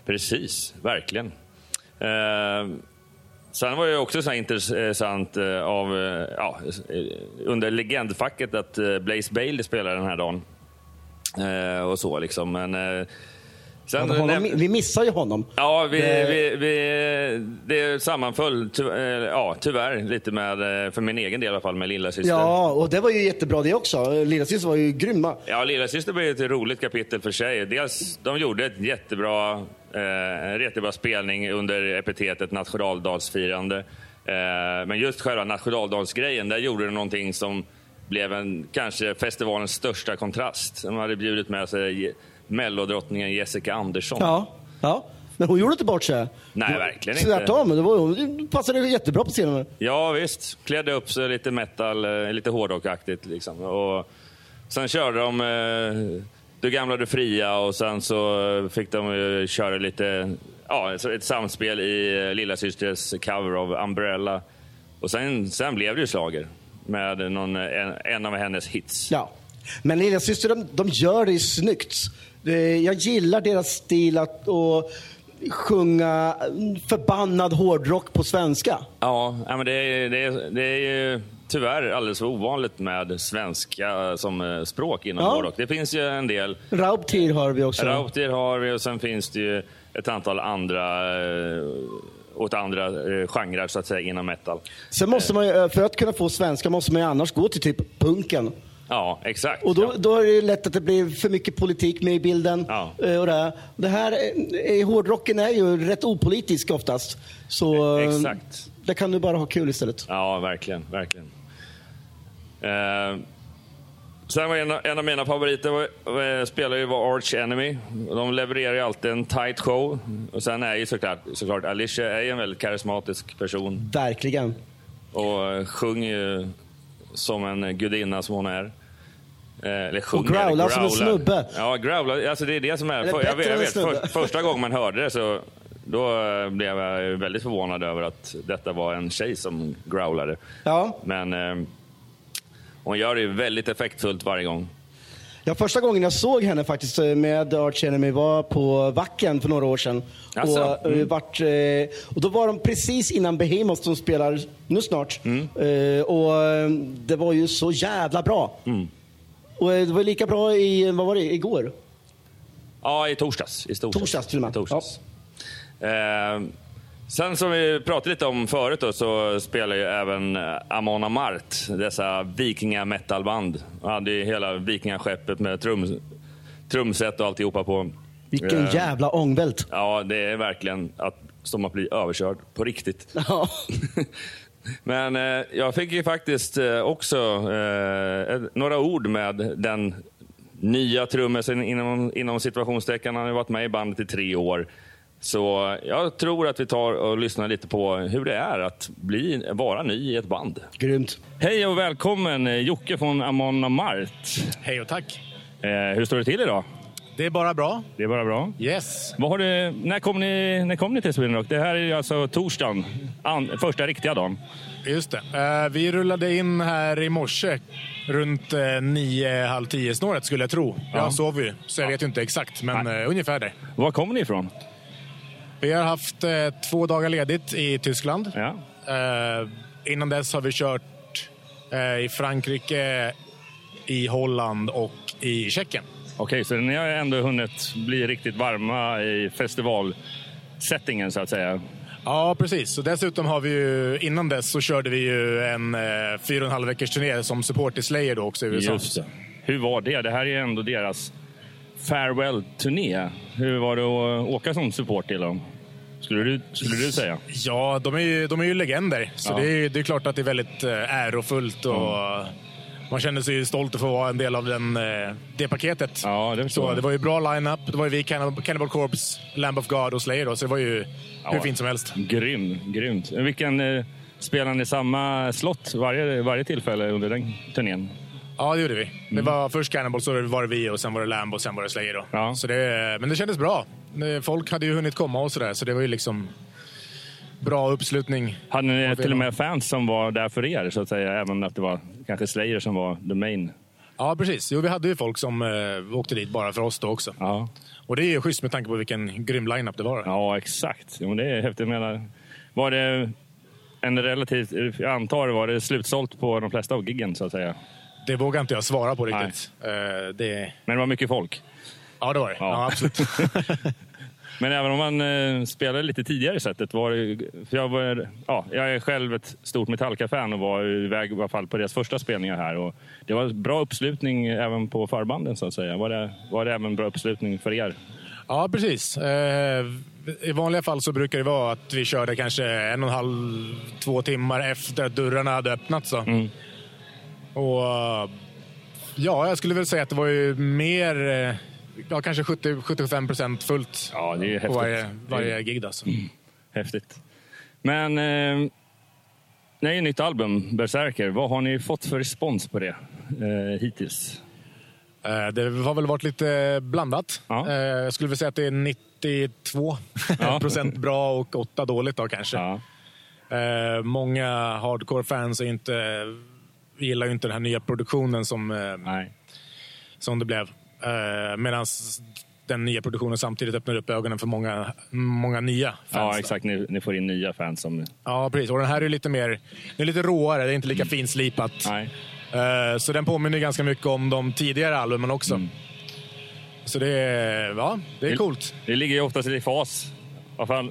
precis. Verkligen. Eh, sen var det också så intressant av, ja, under legendfacket att Blaze Bailey spelar den här dagen. Eh, och så liksom. Men, eh, sen, Honom, vi missar ju honom. Ja, vi, Det- vi, vi, det sammanföll ty, eh, ja, tyvärr lite med, för min egen del i alla fall, med lilla syster. Ja, och det var ju jättebra det också. Lillasyster var ju grymma. Ja, Lillasyster blev ett roligt kapitel för sig. Dels, de gjorde ett jättebra, eh, en jättebra spelning under epitetet nationaldagsfirande. Eh, men just själva nationaldagsgrejen, där gjorde de någonting som blev en, kanske festivalens största kontrast. De hade bjudit med sig mellodrottningen Jessica Andersson. Ja, ja. Men hon gjorde inte bort sig. Nej, verkligen inte. Tvärtom. Det, var, det passade jättebra på scenen. Ja, visst. Klädde upp sig lite metal, eh, lite hårdrockaktigt. Liksom. Och sen körde de eh, Du gamla, du fria och sen så eh, fick de köra lite, ja, ett samspel i eh, Lillasysters cover av Umbrella. Och sen, sen blev det ju slager med någon, en, en av hennes hits. Ja. Men Lillasyster, de, de gör det ju snyggt. Jag gillar deras stil att och sjunga förbannad hårdrock på svenska. Ja, men det är, det, är, det är ju tyvärr alldeles för ovanligt med svenska som eh, språk inom Ja. hårdrock. Det finns ju en del Raubtir har vi också. Raubtir har vi och sen finns det ju ett antal andra eh, åt andra eh, genrer så att säga inom metal. Sen måste man ju, för att kunna få svenska måste man ju annars gå till typ punken. Ja, exakt. Och då, ja. då är det lätt att det blir för mycket politik med i bilden. Ja. eh, Och det, här. det här, eh, hårdrocken är ju rätt opolitisk oftast. Så eh, Exakt. där kan du bara ha kul istället. Ja, verkligen. verkligen. Eh, sen var en, en av mina favoriter var, spelare ju var Arch Enemy. De levererar ju alltid en tight show. Och sen är ju såklart, såklart Alicia är ju en väldigt karismatisk person Verkligen. och eh, sjunger ju som en gudinna som hon är. Eh, eller sjunger, Och growlar eller som en snubbe. Ja, growlar. Alltså det är det som är... Eller För, jag vet, jag vet, för, första gången man hörde det så då eh, blev jag väldigt förvånad över att detta var en tjej som growlade. Ja. Men eh, hon gör det väldigt effektfullt varje gång. Ja, första gången jag såg henne faktiskt eh, med Arch Enemy var på Wacken för några år sedan. Asså? Och, eh, vart, eh, och då var de precis innan Behemoth som spelar nu snart. Mm. Och det var ju så jävla bra. Mm. Och det var lika bra i, vad var det, igår? Ja, i torsdags. I torsdags, Torsdags till och med. Torsdags. Eh, sen som vi pratade lite om förut då, så spelar ju även eh, Amon Amart, dessa vikingametalband. Och hade ju hela vikingaskeppet med trum, trumset och alltihopa på. Vilken Eh, jävla ångvält. Ja, det är verkligen att, som att bli överkörd på riktigt. Ja. [laughs] Men eh, jag fick ju faktiskt eh, också eh, några ord med den nya trummisen inom, inom situationstecken. Han har ju varit med i bandet i tre år. Så jag tror att vi tar och lyssnar lite på hur det är att bli, vara ny i ett band. Grymt. Hej och välkommen Jocke från Amon Amart. Hej och tack. Eh, hur står det till idag? Det är bara bra. Det är bara bra. Yes. Vad har du, när, kom ni, när kom ni till Sweden Rock? Det här är alltså torsdagen, an, första riktiga dagen. Just det. Eh, vi rullade in här i morse runt eh, nio, halv tio snåret skulle jag tro. Ja. Jag sov ju, så jag vet ju inte exakt, men eh, ungefär där. Var kommer ni ifrån? Vi har haft eh, två dagar ledigt i Tyskland. Ja. Eh, innan dess har vi kört eh, i Frankrike, i Holland och i Tjeckien. Okej, så ni har ändå hunnit bli riktigt varma i festivalsettingen så att säga. Ja, precis. Och dessutom har vi ju, innan dess så körde vi ju en eh, fyra och en halv veckors turné som support till Slayer då också i USA. Just det. Hur var det? Det här är ändå deras farewell-turné. Hur var det att åka som support till dem? Skulle du, skulle du säga? Ja, de är ju, de är ju legender. Så Ja. det, är, det är klart att det är väldigt eh, ärofullt och man känner sig ju stolt att få vara en del av den, eh, det paketet. Ja, det Så jag. det var ju bra line-up. Det var ju vi, Cannibal, Corpse, Lamb of God och Slayer då, så det var ju hur fint som helst. Grym, grymt. Vilken, eh, spelar ni samma slott varje, varje tillfälle under den turnén? Ja, det gjorde vi. Det var först Cannibal, så var det vi och sen var det Lamb och sen var det Slayer då. Ja. Så det, men det kändes bra. Det- Folk hade ju hunnit komma och sådär, så det var ju liksom bra uppslutning. Hade ni till och med fans som var där för er, så att säga? Även att det var kanske Slayer som var the main? Ja, precis. Jo, vi hade ju folk som eh, åkte dit bara för oss då också. Ja, Och det är ju schysst med tanke på vilken grym line-up det var. ja exakt. Jo, det är häftigt. Jag menar, var det en relativt... Jag antar var det slutsålt på de flesta av giggen, så att säga? Det vågar inte jag svara på riktigt. Eh, det... Men det var mycket folk. Ja, det var det. Ja. Ja. absolut. [laughs] Men även om man eh, spelade lite tidigare i sättet var för jag, var, ja, jag är själv ett stort Metallica-fan och var iväg i alla fall på deras första spelningar här. Och det var bra uppslutning även på förbanden så att säga. Var det, var det även bra uppslutning för er? ja, precis. Eh, I vanliga fall så brukar det vara att vi körde kanske en och en halv, två timmar efter att dörrarna hade öppnats. Så. Mm. Och eh, ja, jag skulle väl säga att det var ju mer, eh, ja kanske 70-75 procent fullt Ja, det är häftigt. på varje, varje gig. Alltså. Häftigt. Men eh, det är ju nytt album, Berserker. Vad har ni fått för respons på det eh, hittills? Eh, Det har väl varit lite blandat. Ja. Jag skulle väl säga att det är 92 Ja. [laughs] procent bra och 8 dåligt då kanske. Ja. Många hardcore-fans är inte, gillar ju inte den här nya produktionen som, eh, Nej. som det blev. Eh, Medan den nya produktionen samtidigt öppnar upp ögonen för många, många nya fans. Ja, exakt. Ni, ni får in nya fans som... Ja, precis. Och den här är lite mer, den är lite råare, det är inte lika finslipat. Nej. Eh, Så den påminner ganska mycket om de tidigare albumen också. Mm. Så det är, ja, det är coolt. Det ligger ju oftast i fas.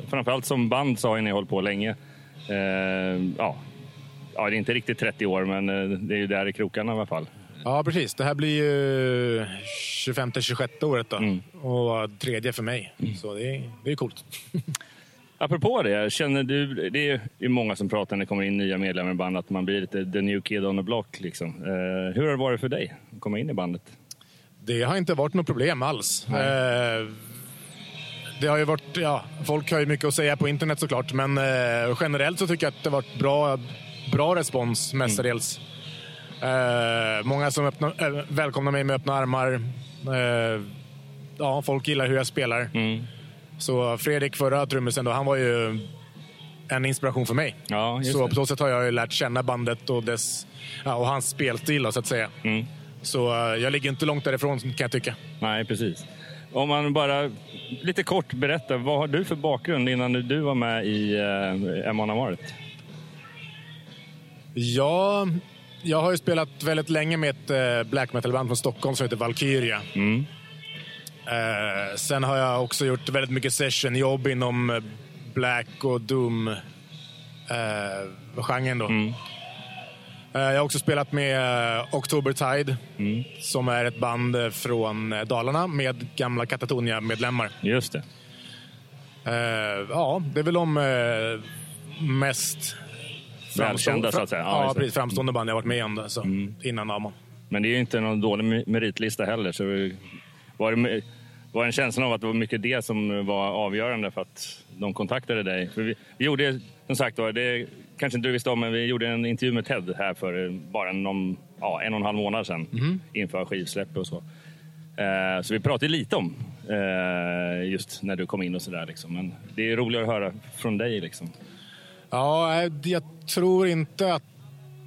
Framförallt som band så har ni hållit på länge. Eh, ja. Ja, det är inte riktigt 30 år, men eh, det är ju där i krokarna i alla fall. Ja, precis. Det här blir ju 25-26 året då. Mm. Och tredje för mig. Så det är, det är coolt. [laughs] Apropå det, känner du, det är ju många som pratar när det kommer in nya medlemmar i bandet, att man blir lite the new kid on the block. Liksom. Eh, hur har det varit för dig att komma in i bandet? Det har inte varit något problem alls. Eh, det har ju varit, ja, folk har ju mycket att säga på internet såklart, men eh, generellt så tycker jag att det har varit bra, bra respons mestadels. Eh, många som öppnar, äh, välkomnar mig med öppna armar. Eh, ja, folk gillar hur jag spelar. Mm. Så Fredrik, förra trummisen, då, han var ju en inspiration för mig. Ja, så det. på så sätt har jag ju lärt känna bandet och, dess, ja, och hans spelstil, då, så att säga. Mm. Så eh, jag ligger inte långt därifrån kan jag tycka. Nej, precis. Om man bara lite kort berättar, vad har du för bakgrund innan du var med i eh, Amon Amarth? Ja, jag har ju spelat väldigt länge med ett eh, black metal-band från Stockholm som heter Valkyria. Mm. Eh, sen har jag också gjort väldigt mycket sessionjobb inom eh, black och doom eh, då. Mm. Eh, jag har också spelat med eh, October Tide Mm. som är ett band från Dalarna med gamla Katatonia-medlemmar. Just det. Ja, det är väl de mest Välkända, så att säga. Ja, Ja, precis. Framstående band jag varit med om det, så, Mm. innan Amon. Men det är ju inte någon dålig me- meritlista heller. Så var det var en känsla av att det var mycket det som var avgörande för att de kontaktade dig? För vi, vi gjorde, som sagt var, det kanske inte du visste om, men vi gjorde en intervju med Ted här för bara någon, ja, en och en halv månad sedan Mhm. inför skivsläpp och så. Eh, så vi pratade lite om eh, just när du kom in och sådär. Liksom. Men det är roligare att höra från dig. Liksom. Ja, eh, jag tror inte att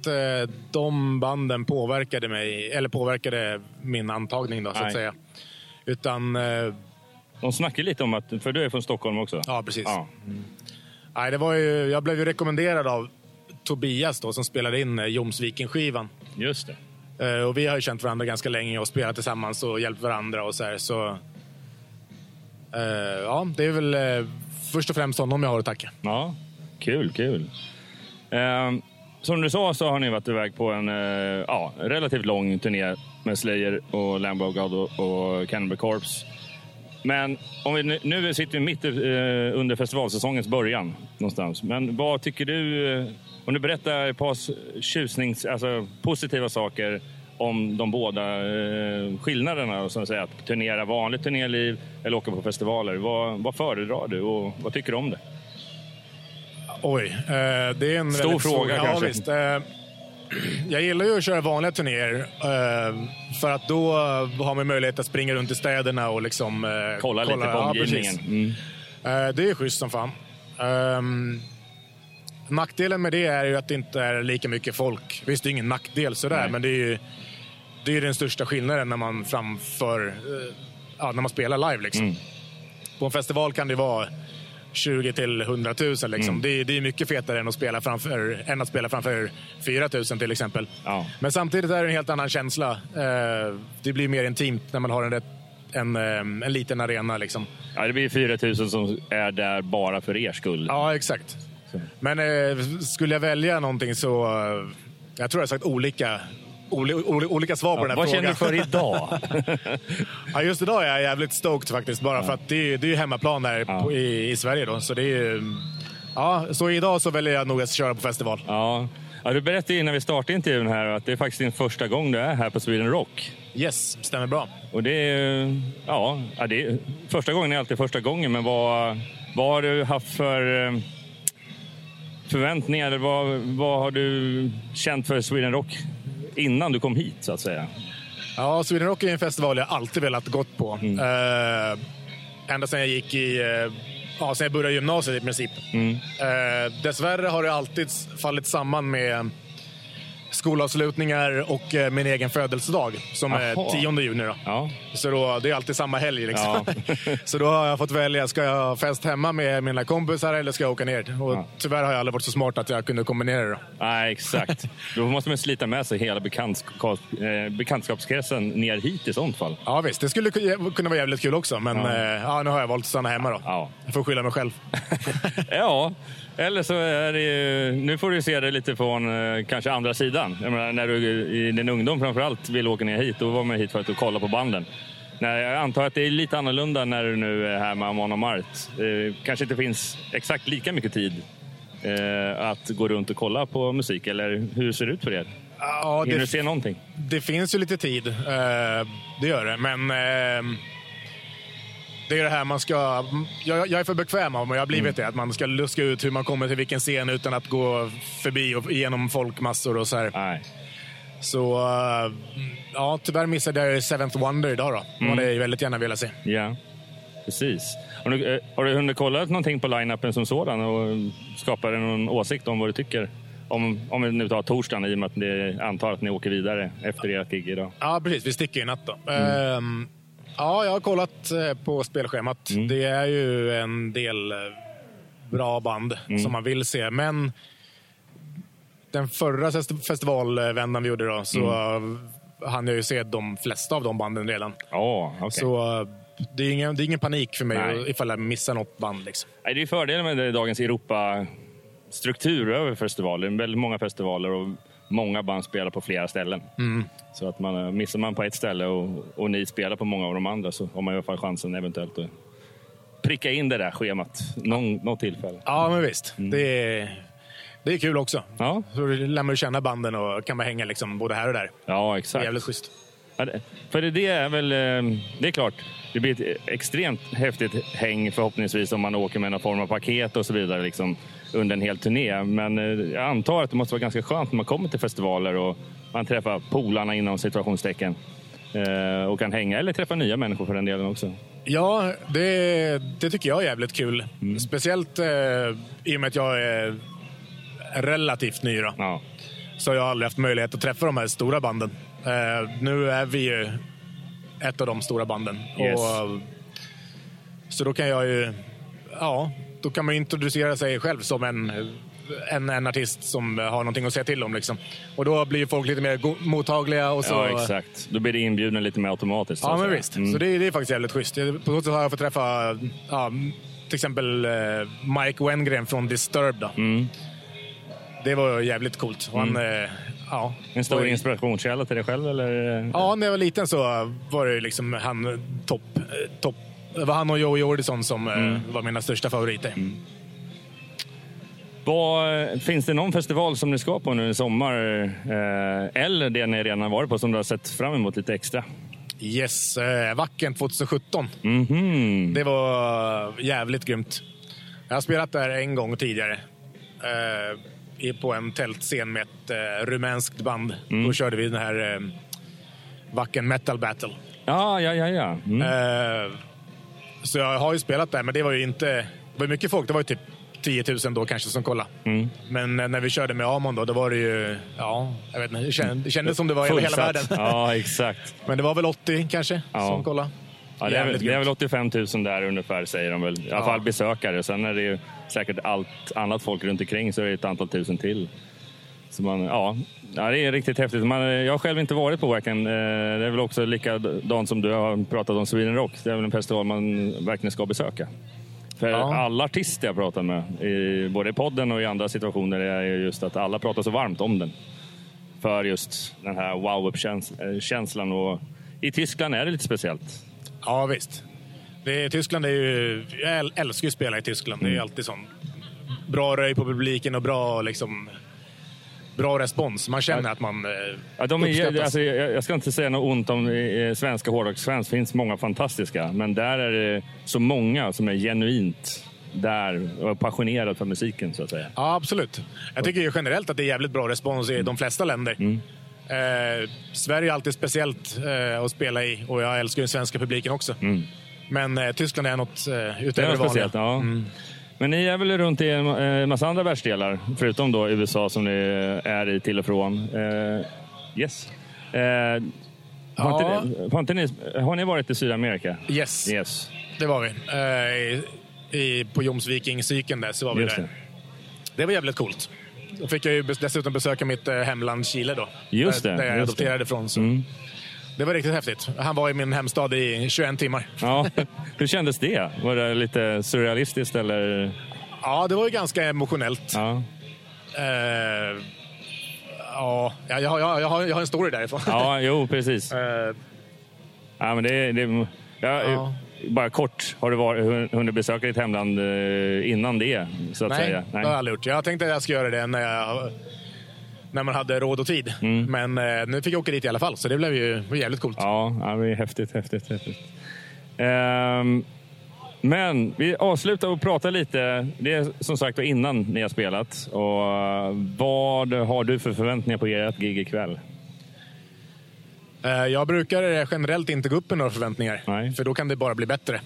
eh, de banden påverkade mig, eller påverkade min antagning då, så Nej. att säga. Utan, eh, De snackar lite om att, för du är från Stockholm också? ja precis. Ja. Nej, det var ju, jag blev ju rekommenderad av Tobias då, som spelade in Jomsviken-skivan. Just det. Och vi har ju känt varandra ganska länge och spelat tillsammans och hjälpt varandra och så här. Så, ja, det är väl först och främst honom jag har att tacka. Ja, kul, kul. Ehm, som du sa så har ni varit iväg på en eh, ja, relativt lång turné med Slayer och Lamb of God och, och Cannibal Corpse. Men om vi, nu- nu sitter vi mitt eh, under festivalsäsongens början någonstans. Men vad tycker du, eh, om du berättar ett par tjusnings, alltså positiva saker om de båda eh, skillnaderna, så att säga, att turnera vanligt turnéliv eller åka på festivaler. Vad, vad föredrar du och vad tycker du om det? Oj, eh, det är en Stor fråga ja, kanske. Visst, eh, [clears throat] jag gillar ju att köra vanliga turnéer eh, för att då har man möjlighet att springa runt i städerna och liksom... eh, Kolla, lite på ja, omgivningen. precis. Mm. Det är schysst som fan. Ehm, nackdelen med det är ju att det inte är lika mycket folk. Visst, det är ingen nackdel sådär, Nej. men det är ju det är den största skillnaden när man framför, ja, när man spelar live. Liksom. Mm. På en festival kan det vara 20 till 100 000. Liksom. Mm. Det, är- det är mycket fetare än att spela framför, än att spela framför 4 000 till exempel. Ja. Men samtidigt är det en helt annan känsla. Eh, det blir mer intimt när man har en, rätt, en, eh, en liten arena. Liksom. Ja, det blir 4 000 som är där bara för er skull. Ja, exakt. Men eh, skulle jag välja någonting så... Eh, jag tror jag har sagt olika, oli, oli, olika svar på den här vad frågan. känner du för idag? [laughs] ja, just idag är jag jävligt stoked faktiskt. Bara för att det, är- det är ju hemmaplan Ja. på, i, i Sverige. Då, så det är Ja, så idag så väljer jag nog att köra på festival. ja. Ja, du berättade innan vi startade intervjun här att det är faktiskt din första gång du är här på Sweden Rock. Yes, stämmer bra. Och det är, ja, ja, det är, första gången är alltid första gången, men vad, vad har du haft för eh, förväntningar? Vad, vad har du känt för Sweden Rock innan du kom hit, så att säga? Ja, Sweden Rock är en festival jag alltid velat gått på. Eh, ända sedan jag gick i... eh, ja, sen jag började gymnasiet i princip. Eh, dessvärre har det alltid fallit samman med skolavslutningar och eh, min egen födelsedag som Jaha. är 10 juni. Då. Ja, Så då, det är alltid samma helg. Liksom. Ja. [laughs] så då har jag fått välja, ska jag fest hemma med mina kompisar eller ska jag åka ner? Och Ja. Tyvärr har jag aldrig varit så smart att jag kunde kombinera det. Nej, exakt. [laughs] Då måste man slita med sig hela bekantskap, eh, bekantskapskretsen ner hit i sånt fall. Ja visst, det skulle ku- kunna vara jävligt kul också. Men Ja. ja, nu har jag valt att stanna hemma då. Ja. Jag får skylla mig själv. [laughs] Ja, eller så är det ju, Nu får du se det lite från eh, kanske andra sidan. Jag menar, när du i din ungdom framförallt vill åka ner hit, då var man hit för att kolla på banden. Nej, jag antar att det är lite annorlunda när du nu är här med Amon och Mart. Eh, kanske inte finns exakt lika mycket tid eh, att gå runt och kolla på musik, eller hur ser det ut för er? Ja, Hinner det, du se någonting? det finns ju lite tid. eh, det gör det. Men eh, det är det här man ska... Jag, jag är för bekväm av mig, jag har blivit det. Att man ska luska ut hur man kommer till vilken scen utan att gå förbi och igenom folkmassor och så här. Nej. Så eh, ja, tyvärr missade jag Seventh Wonder idag då. Det hade jag väldigt gärna velat se. Ja, precis. Har du, eh, har du hunnit kolla någonting på line-upen som sådan och skapa dig någon åsikt om vad du tycker? Om, om vi nu tar torsdagen i och med att det antar att ni åker vidare efter ert gig idag. Ja, precis. Vi sticker ju i natt då. Ehm, ja, jag har kollat eh, på spelschemat. Det är ju en del eh, bra band som man vill se, men den förra fest- festivalvändan vi gjorde då, så eh, hann jag ju se de flesta av de banden redan. Ja, okej. Så eh, det är, ingen, det är ingen panik för mig Nej. ifall jag missar något band. Liksom. Nej, det är fördelen med dagens Europa-struktur över festivaler. Väldigt många festivaler och många band spelar på flera ställen. Så att man, eh, missar man på ett ställe och, och ni spelar på många av de andra så har man i alla fall chansen eventuellt att pricka in det där schemat någon, något tillfälle. Ja, men visst. Det, är, det är kul också. Ja, Så lär man känna banden och kan man hänga liksom både här och där. ja Det är exakt. jävligt schysst. För det är väl, eh, det är klart, det blir ett extremt häftigt häng förhoppningsvis om man åker med någon form av paket och så vidare liksom, under en hel turné. Men eh, jag antar att det måste vara ganska skönt när man kommer till festivaler och man träffar polarna inom situationstecken. Eh, och kan hänga eller träffa nya människor för den delen också. Ja, det, det tycker jag är jävligt kul. Speciellt eh, i och med att jag är relativt ny. Då. Ja. Så jag har aldrig haft möjlighet att träffa de här stora banden. Eh, nu är vi ju ett av de stora banden. Yes. Och, så då kan jag ju... Ja, då kan man introducera sig själv som en, en, en artist som har någonting att säga till om. Liksom. Och då blir folk lite mer mottagliga. Och så, ja, exakt. Då blir det inbjuden lite mer automatiskt. Ja, men säga. visst. Mm. Så det, det är faktiskt jävligt schysst. På så sätt har jag fått träffa ja, till exempel eh, Mike Wengren från Disturbed. Mm. Det var jävligt coolt. Och han, eh, ja, En stor inspirationskälla till dig själv? Eller? Ja, när jag var liten så var det liksom han topp. eh, Top. Det var han och Joey Jordison som eh, Mm. var mina största favoriter. Vad, finns det någon festival som ni ska på nu i sommar? Eh, eller det ni redan varit på som du har sett fram emot lite extra? Yes, eh, Wacken 2017. Mhm. Det var jävligt grymt. Jag har spelat där en gång tidigare. Eh, på en tältscen med ett eh, rumänskt band. Mm. Då körde vi den här eh, Wacken Metal Battle. Ja, ja, ja. ja. Mm. Eh, så jag har ju spelat där, men det var ju inte... Det var mycket folk. Det var ju typ 10 000 då kanske som kollade. Mm. Men eh, när vi körde med Amon då, då var det ju... Ja, jag vet inte. Det kändes, som det var hela, hela Fullsatt. världen. Ja, exakt. [laughs] Men det var väl 80 kanske Ja. som kollade. Ja, det, är, väl- det är väl 85 000 där ungefär, säger de väl. I alla Ja. fall besökare. Sen är det ju säkert allt annat folk runt omkring så är det ett antal tusen till. Så man, ja, ja, det är riktigt häftigt. Man, jag har själv inte varit på Wacken. Eh, Det är väl också likadant som du har pratat om Sweden Rock. Det är väl en festival man verkligen ska besöka. För Ja. alla artister jag pratar med, i, både i podden och i andra situationer, är ju just att alla pratar så varmt om den. För just den här wow-up-känslan. Och I Tyskland är det lite speciellt. Ja, visst. Det, är- Tyskland är ju... Jag äl- älskar ju att spela i Tyskland. Det Mm. är alltid sån bra röj på publiken och bra liksom... Bra respons. Man känner att man eh, Ja, de är, alltså, jag, jag ska inte säga något ont om eh, svenska hårdrocksfans. Det finns många fantastiska. Men där är det så många som är genuint där och passionerade för musiken. så att säga. Ja, absolut. Jag tycker generellt att det är jävligt bra respons i de flesta länder. Mm. Eh, Sverige är alltid speciellt eh, att spela i och jag älskar den svenska publiken också. Men eh, Tyskland är något eh, Mm. Det utöver det något vanliga. speciellt. Ja. Men ni är väl runt i en eh, massa andra världsdelar, förutom då USA som ni är i till och från. Eh, yes. Eh, har, Ja. inte, har, inte ni, har ni varit i Sydamerika? Yes, Yes. det var vi. Eh, i, i, på Jomsviking-cykeln där så var vi Just där. det. Det var jävligt coolt. Då fick jag ju dessutom besöka mitt eh, hemland Chile då. Just det, där jag adopterade ifrån. Så. Det var riktigt häftigt. Han var i min hemstad i 21 timmar. Ja. [laughs] Hur kändes det? Var det lite surrealistiskt eller? Ja, det var ju ganska emotionellt. Ja. Eh, ja, jag, har, jag, jag, har, jag har en story därifrån. Ja, jo, [laughs] precis. Eh, Ja, men det, det, ja, Ja. Bara kort, har du varit, hunnit besöka ditt hemland eh, innan det? Så att nej, säga? det har jag aldrig gjort. Jag tänkte att jag skulle göra det när, jag, när man hade råd och tid. Mm. Men eh, nu fick jag åka dit i alla fall, så det blev ju jävligt coolt. Ja, det är häftigt, häftigt, häftigt. Ehm, men vi avslutar och pratar lite. Det är som sagt var innan ni har spelat. Och eh, vad har du för förväntningar på ert gig ikväll? Eh, Jag brukar generellt inte gå upp med några förväntningar, Nej. för då kan det bara bli bättre.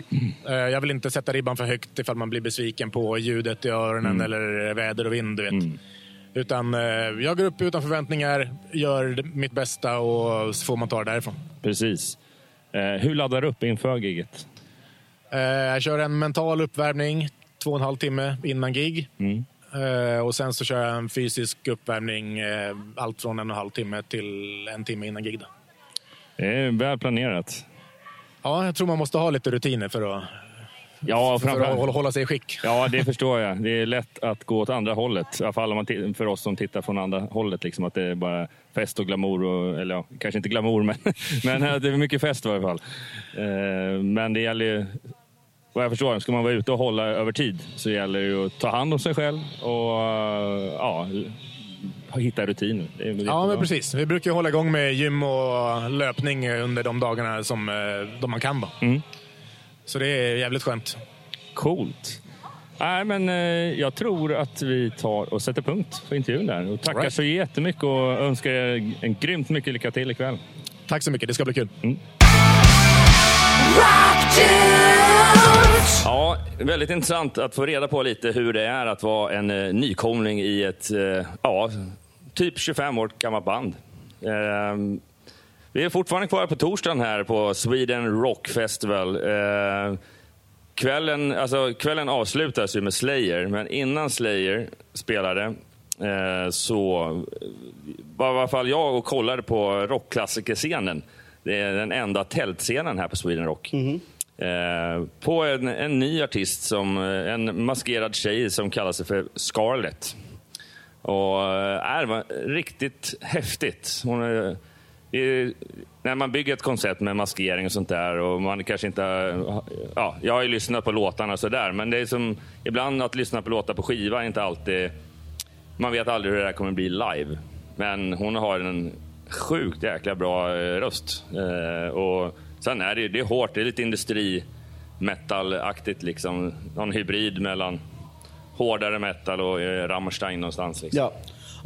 Eh, Jag vill inte sätta ribban för högt ifall man blir besviken på ljudet i öronen Mm. eller väder och vind. Du vet. Utan eh, jag går upp utan förväntningar, gör mitt bästa och så får man ta det därifrån. Precis. Eh, hur laddar du upp inför giget? Eh, Jag kör en mental uppvärmning två och en halv timme innan gig. Mm. Eh, Och sen så kör jag en fysisk uppvärmning eh, allt från en och en halv timme till en timme innan gig. Då. Det är väl planerat. Ja, jag tror man måste ha lite rutiner för att, Ja, för att hålla, sig i skick. Ja, det förstår jag. Det är lätt att gå åt andra hållet. I alla fall om man för oss som tittar från andra hållet. Liksom, att det är bara fest och glamour. Och, eller ja, kanske inte glamour, [laughs] men, men det är mycket fest i varje fall. Eh, men det gäller ju... Vad jag förstår, ska man vara ute och hålla över tid så gäller det ju att ta hand om sig själv och ja, hitta väl Ja, men precis. Vi brukar hålla igång med gym och löpning under de dagarna som eh, de man kan. Mm. Så det är jävligt skönt. Coolt. Nej, men eh, jag tror att vi tar och sätter punkt för intervjun där. Och tackar Alright. så jättemycket och önskar er en grymt mycket lycka till ikväll. Tack så mycket, det ska bli kul. Ja, väldigt intressant att få reda på lite hur det är att vara en eh, nykomling i ett, eh, ja, typ 25 år gammalt band. Eh, vi är fortfarande kvar på torsdagen här på Sweden Rock Festival. Eh, kvällen, alltså, kvällen avslutas ju med Slayer, men innan Slayer spelade eh, så eh, var i alla fall jag och kollade på rockklassikerscenen. Det är den enda tältscenen här på Sweden Rock. Eh, på en, en ny artist, som, eh, en maskerad tjej som kallar sig för Scarlett. Och eh, är va- riktigt häftigt. Hon är, i, när man bygger ett koncept med maskering och sånt där och man kanske inte... Ja, jag har ju lyssnat på låtarna och sådär, men det är som ibland att lyssna på låtar på skiva är inte alltid... Man vet aldrig hur det där kommer bli live. Men hon har en sjukt jäkla bra eh, röst. Eh, och sen är det, det är hårt, det är lite industri metal-aktigt liksom. Någon hybrid mellan hårdare metal och eh, Rammstein någonstans. Liksom. Ja.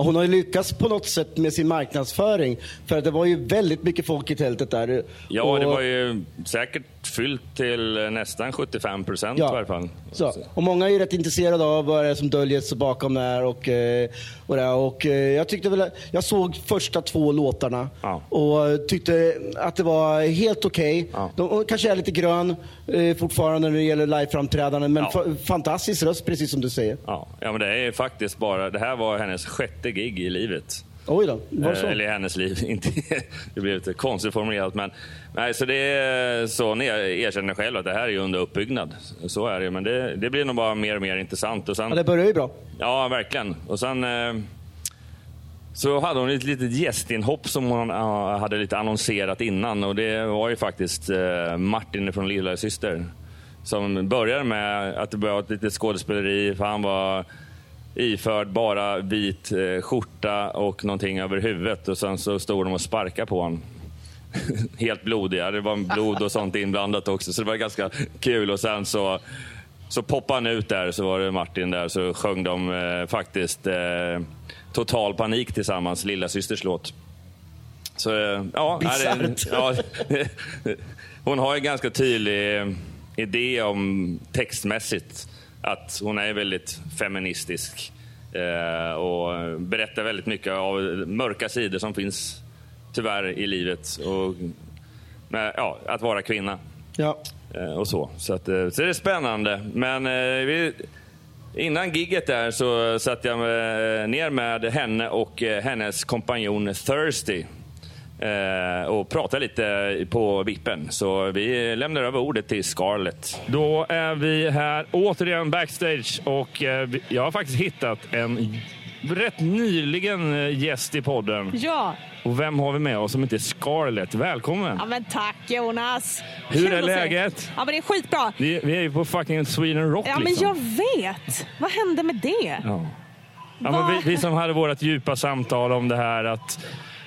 Hon har ju lyckats på något sätt med sin marknadsföring. För att det var ju väldigt mycket folk i tältet där. Ja, och, det var ju säkert fyllt till nästan 75 procent i varje fall. Så. Och många är ju rätt intresserade av vad det är som döljer sig bakom det här. Och, eh, och, det här. och eh, jag tyckte väl, jag såg första två låtarna Ja. och tyckte att det var helt okej. Ja. De kanske är lite grön eh, fortfarande när det gäller liveframträdanden, men Ja. fa- fantastisk röst precis som du säger. Ja, ja, men det är faktiskt bara... Det här var hennes sjätte gig i livet. Oj då, var så? Eh, Eller i hennes liv. [laughs] Inte, det blev lite konstigt formulerat. Men, nej, så det är så ni erkänner själv att det här är under uppbyggnad. Så är det Men det, det blir nog bara mer och mer intressant. Och sen, Ja, det börjar ju bra. Ja, verkligen. Och sen eh, så hade hon ett litet gästinhopp som hon eh, hade lite annonserat innan. Och det var ju faktiskt Martin från Lilla Syster Som började med att det var ett litet skådespeleri, för han var iförd bara vit eh, skjorta och någonting över huvudet. Och sen så stod de och sparkade på honom. [laughs] Helt blodiga. Det var blod och sånt inblandat också, så det var ganska kul. Och sen så så poppade han ut där, så var det Martin där, så sjöng de eh, faktiskt eh, Total panik tillsammans, Lilla systers låt. Så eh, ja, är [laughs] ja, hon har en ganska tydlig eh, idé om textmässigt att hon är väldigt feministisk eh, och berättar väldigt mycket av mörka sidor som finns tyvärr i livet. Och, ja, att vara kvinna. Ja. Eh, och så. Så, att, eh, så det är spännande. Men vi, innan gigget där så satt jag ner med henne och hennes kompanjon Thirsty och pratade lite på vippen. Så vi lämnar över ordet till Scarlett. Då är vi här återigen backstage och eh, jag har faktiskt hittat en rätt nyligen eh, gäst i podden. Ja. Och vem har vi med oss som inte är Scarlett? Välkommen! ja, men tack Jonas. Hur är läget? Ja, men det är skitbra. Vi, vi är ju på fucking Sweden Rock Ja, men liksom. jag vet. Vad hände med det? Ja. Ja, men vi, vi som hade vårt djupa samtal om det här att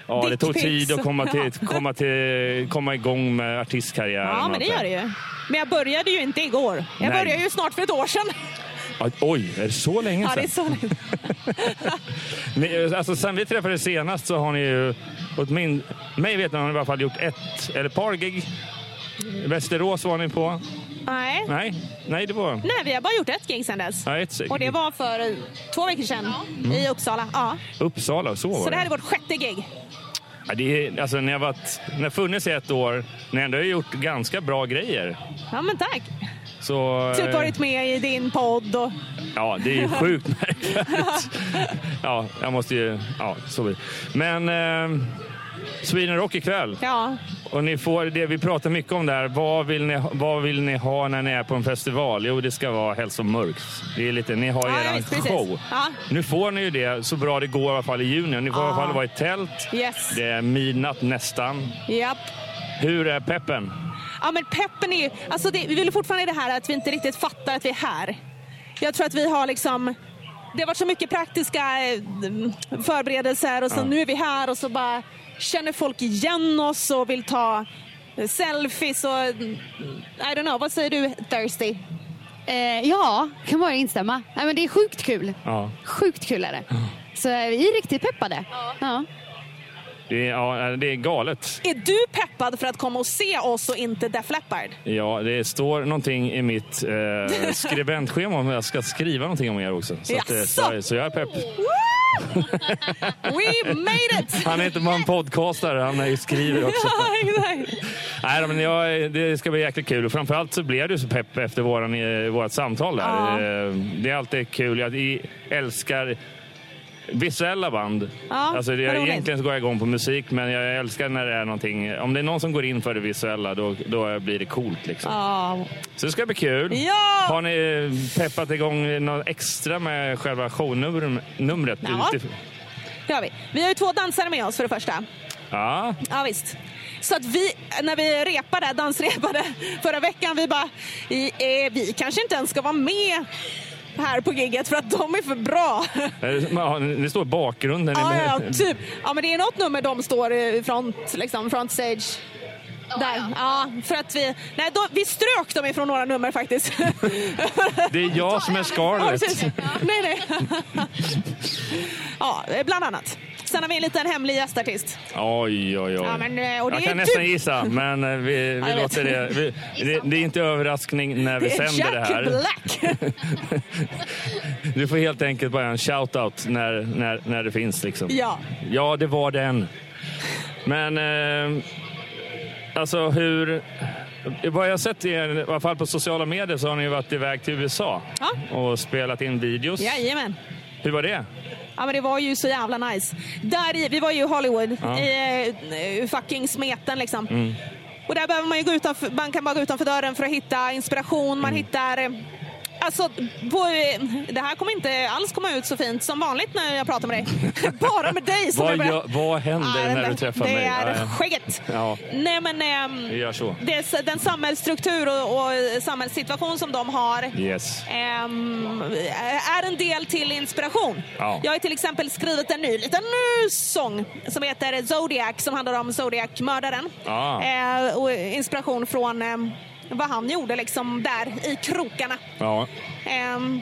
ja, det tog tid att komma, till, [laughs] Ja. komma, till, komma igång med artistkarriären. Ja, men det allt gör det ju. Men jag började ju inte igår. Jag Nej. började ju snart för ett år sedan. Ja, Oj, är det så länge Ja, sedan? det är så länge. [laughs] Ni, alltså, sen vi träffades senast så har ni ju, åtmin, mig vet ni, har ni i alla fall gjort ett eller ett par gig. Västerås var ni på. Nej. Nej, nej det var... Nej, vi har bara gjort ett gig sedan dess. Ja, ett, Och det var för två veckor sedan i Uppsala. Ja. Uppsala, så var Så det här är det. vårt sjätte gig. Ja, det är, alltså, ni har varit, har funnits i ett år. Ni har ändå gjort ganska bra grejer. Ja, men tack. Så, Typ eh, varit med i din podd och... Ja, det är ju [laughs] sjukt märkvärdigt. Ja, jag måste ju... Ja, så blir det. Men eh, Sweden Rock ikväll. Ja. Och ni får det vi pratar mycket om där. Vad vill, ni, vad vill ni ha när ni är på en festival? Jo, det ska vara helst som mörkt. Det är lite, ni har Ja, eran visst, show. Ja. Nu får ni ju det så bra det går i alla fall i juni. Ni får i alla Ja. fall vara i tält. Yes. Det är midnatt nästan. Japp. Hur är peppen? Ja, men peppen är ju... Alltså det, vi vill fortfarande det här att vi inte riktigt fattar att vi är här. Jag tror att vi har liksom... Det har varit så mycket praktiska eh, förberedelser och så nu är vi här och så bara känner folk igen oss och vill ta eh, selfies och... mm, I don't know, vad säger du Thirsty? Eh, ja, kan bara instämma. Nej, men det är sjukt kul. Ja. Sjukt kul är det. Så eh, vi är riktigt peppade. Ja. Det är, ja, det är galet. Är du peppad för att komma och se oss och inte Def Leppard? Ja, det står någonting i mitt eh, [laughs] skribentschema om jag ska skriva någonting om er också. Så, att, eh, så, så jag är pepp. We made it! Han är inte bara en podcastare, han är ju skriver också. [laughs] Nej, men jag, det ska bli jäkligt kul. Och framförallt så blev du så pepp efter våran, eh, vårt samtal där. Ja. Eh, Det är alltid kul. Jag älskar visuella band. Ja, alltså roligt. egentligen så går jag igång på musik, men jag älskar när det är någonting. Om det är någon som går in för det visuella, då, då blir det coolt. Liksom. Ja. Så det ska bli kul. Ja! Har ni eh, peppat igång något extra med själva shownumret? Ja. Det har vi. Vi har ju två dansare med oss för det första. ja. Ja, visst. Så att vi, när vi repade, dansrepade [laughs] förra veckan, vi bara, i- eh, vi kanske inte ens ska vara med här på gigget för att de är för bra. Ja, Det står bakgrunden. Ja, ja, [laughs] typ. Ja, men det är något nummer de står i front, liksom, front stage. Där. Ja, för att vi, nej, de, vi strök dem ifrån några nummer faktiskt. Det är jag som är Ja, Scarlett. precis. Nej, nej. [laughs] Ja, bland annat. Sen har vi en liten hemlig gästartist. Oj, oj, oj. Ja, men, eh, och det jag kan nästan typ- gissa, men eh, vi, [laughs] vi låter det. Vi, det. Det är inte överraskning när vi Det sänder det Jack här. Black. [laughs] Du får helt enkelt bara en shout-out när, när, när det finns. Liksom. Ja. ja, det var den. Men eh, alltså hur... Vad jag har sett i alla fall på sociala medier så har ni varit iväg till USA Ja. och spelat in videos. Jajamän. Hur var det? Ja, men det var ju så jävla nice. Där i, vi var ju i Hollywood, Ja. i eh, fucking smeten liksom. Mm. Och där behöver man ju gå utanför, man kan bara gå utanför dörren för att hitta inspiration. Man Mm. hittar... Alltså, på, det här kommer inte alls komma ut så fint som vanligt när jag pratar med dig. [laughs] Bara med dig. som Vad jag gör- vad händer Ja, när det- du träffar det mig? är Ja, ja. skägget. Ja. Nej, men, ehm, Vi gör så. det är den samhällsstruktur och, och samhällssituation som de har Yes. ehm, är en del till inspiration. Ja. Jag har till exempel skrivit en ny liten sång som heter Zodiac som handlar om Zodiac-mördaren. Ah. Eh, och inspiration från ehm, vad han gjorde liksom där i krokarna. Ja. Ehm,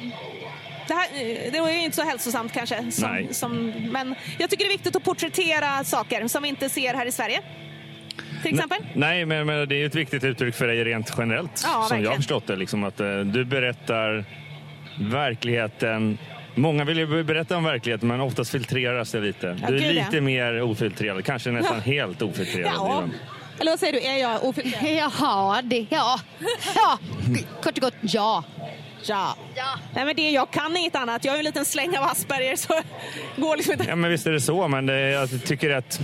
det, här, det är ju inte så hälsosamt kanske. Nej. Som, som, men jag tycker det är viktigt att porträttera saker som vi inte ser här i Sverige. Till exempel. Nej, men, men det är ett viktigt uttryck för dig rent generellt. Ja, som verkligen. jag har förstått det. Liksom, att, eh, du berättar verkligheten. Många vill ju berätta om verkligheten, men oftast filtreras det lite. Ja, du är lite mer ofiltrerad, kanske nästan Ja. helt ofiltrerad. Ja. Eller vad säger du? Är jag ofiltrerad? [laughs] Jaha, det, ja. ja. Kort och gott, ja. Ja. Nej, men det, jag kan inget annat. Jag har ju en liten släng av Asperger så [laughs] går liksom inte. Ja, men visst är det så, men det, jag tycker att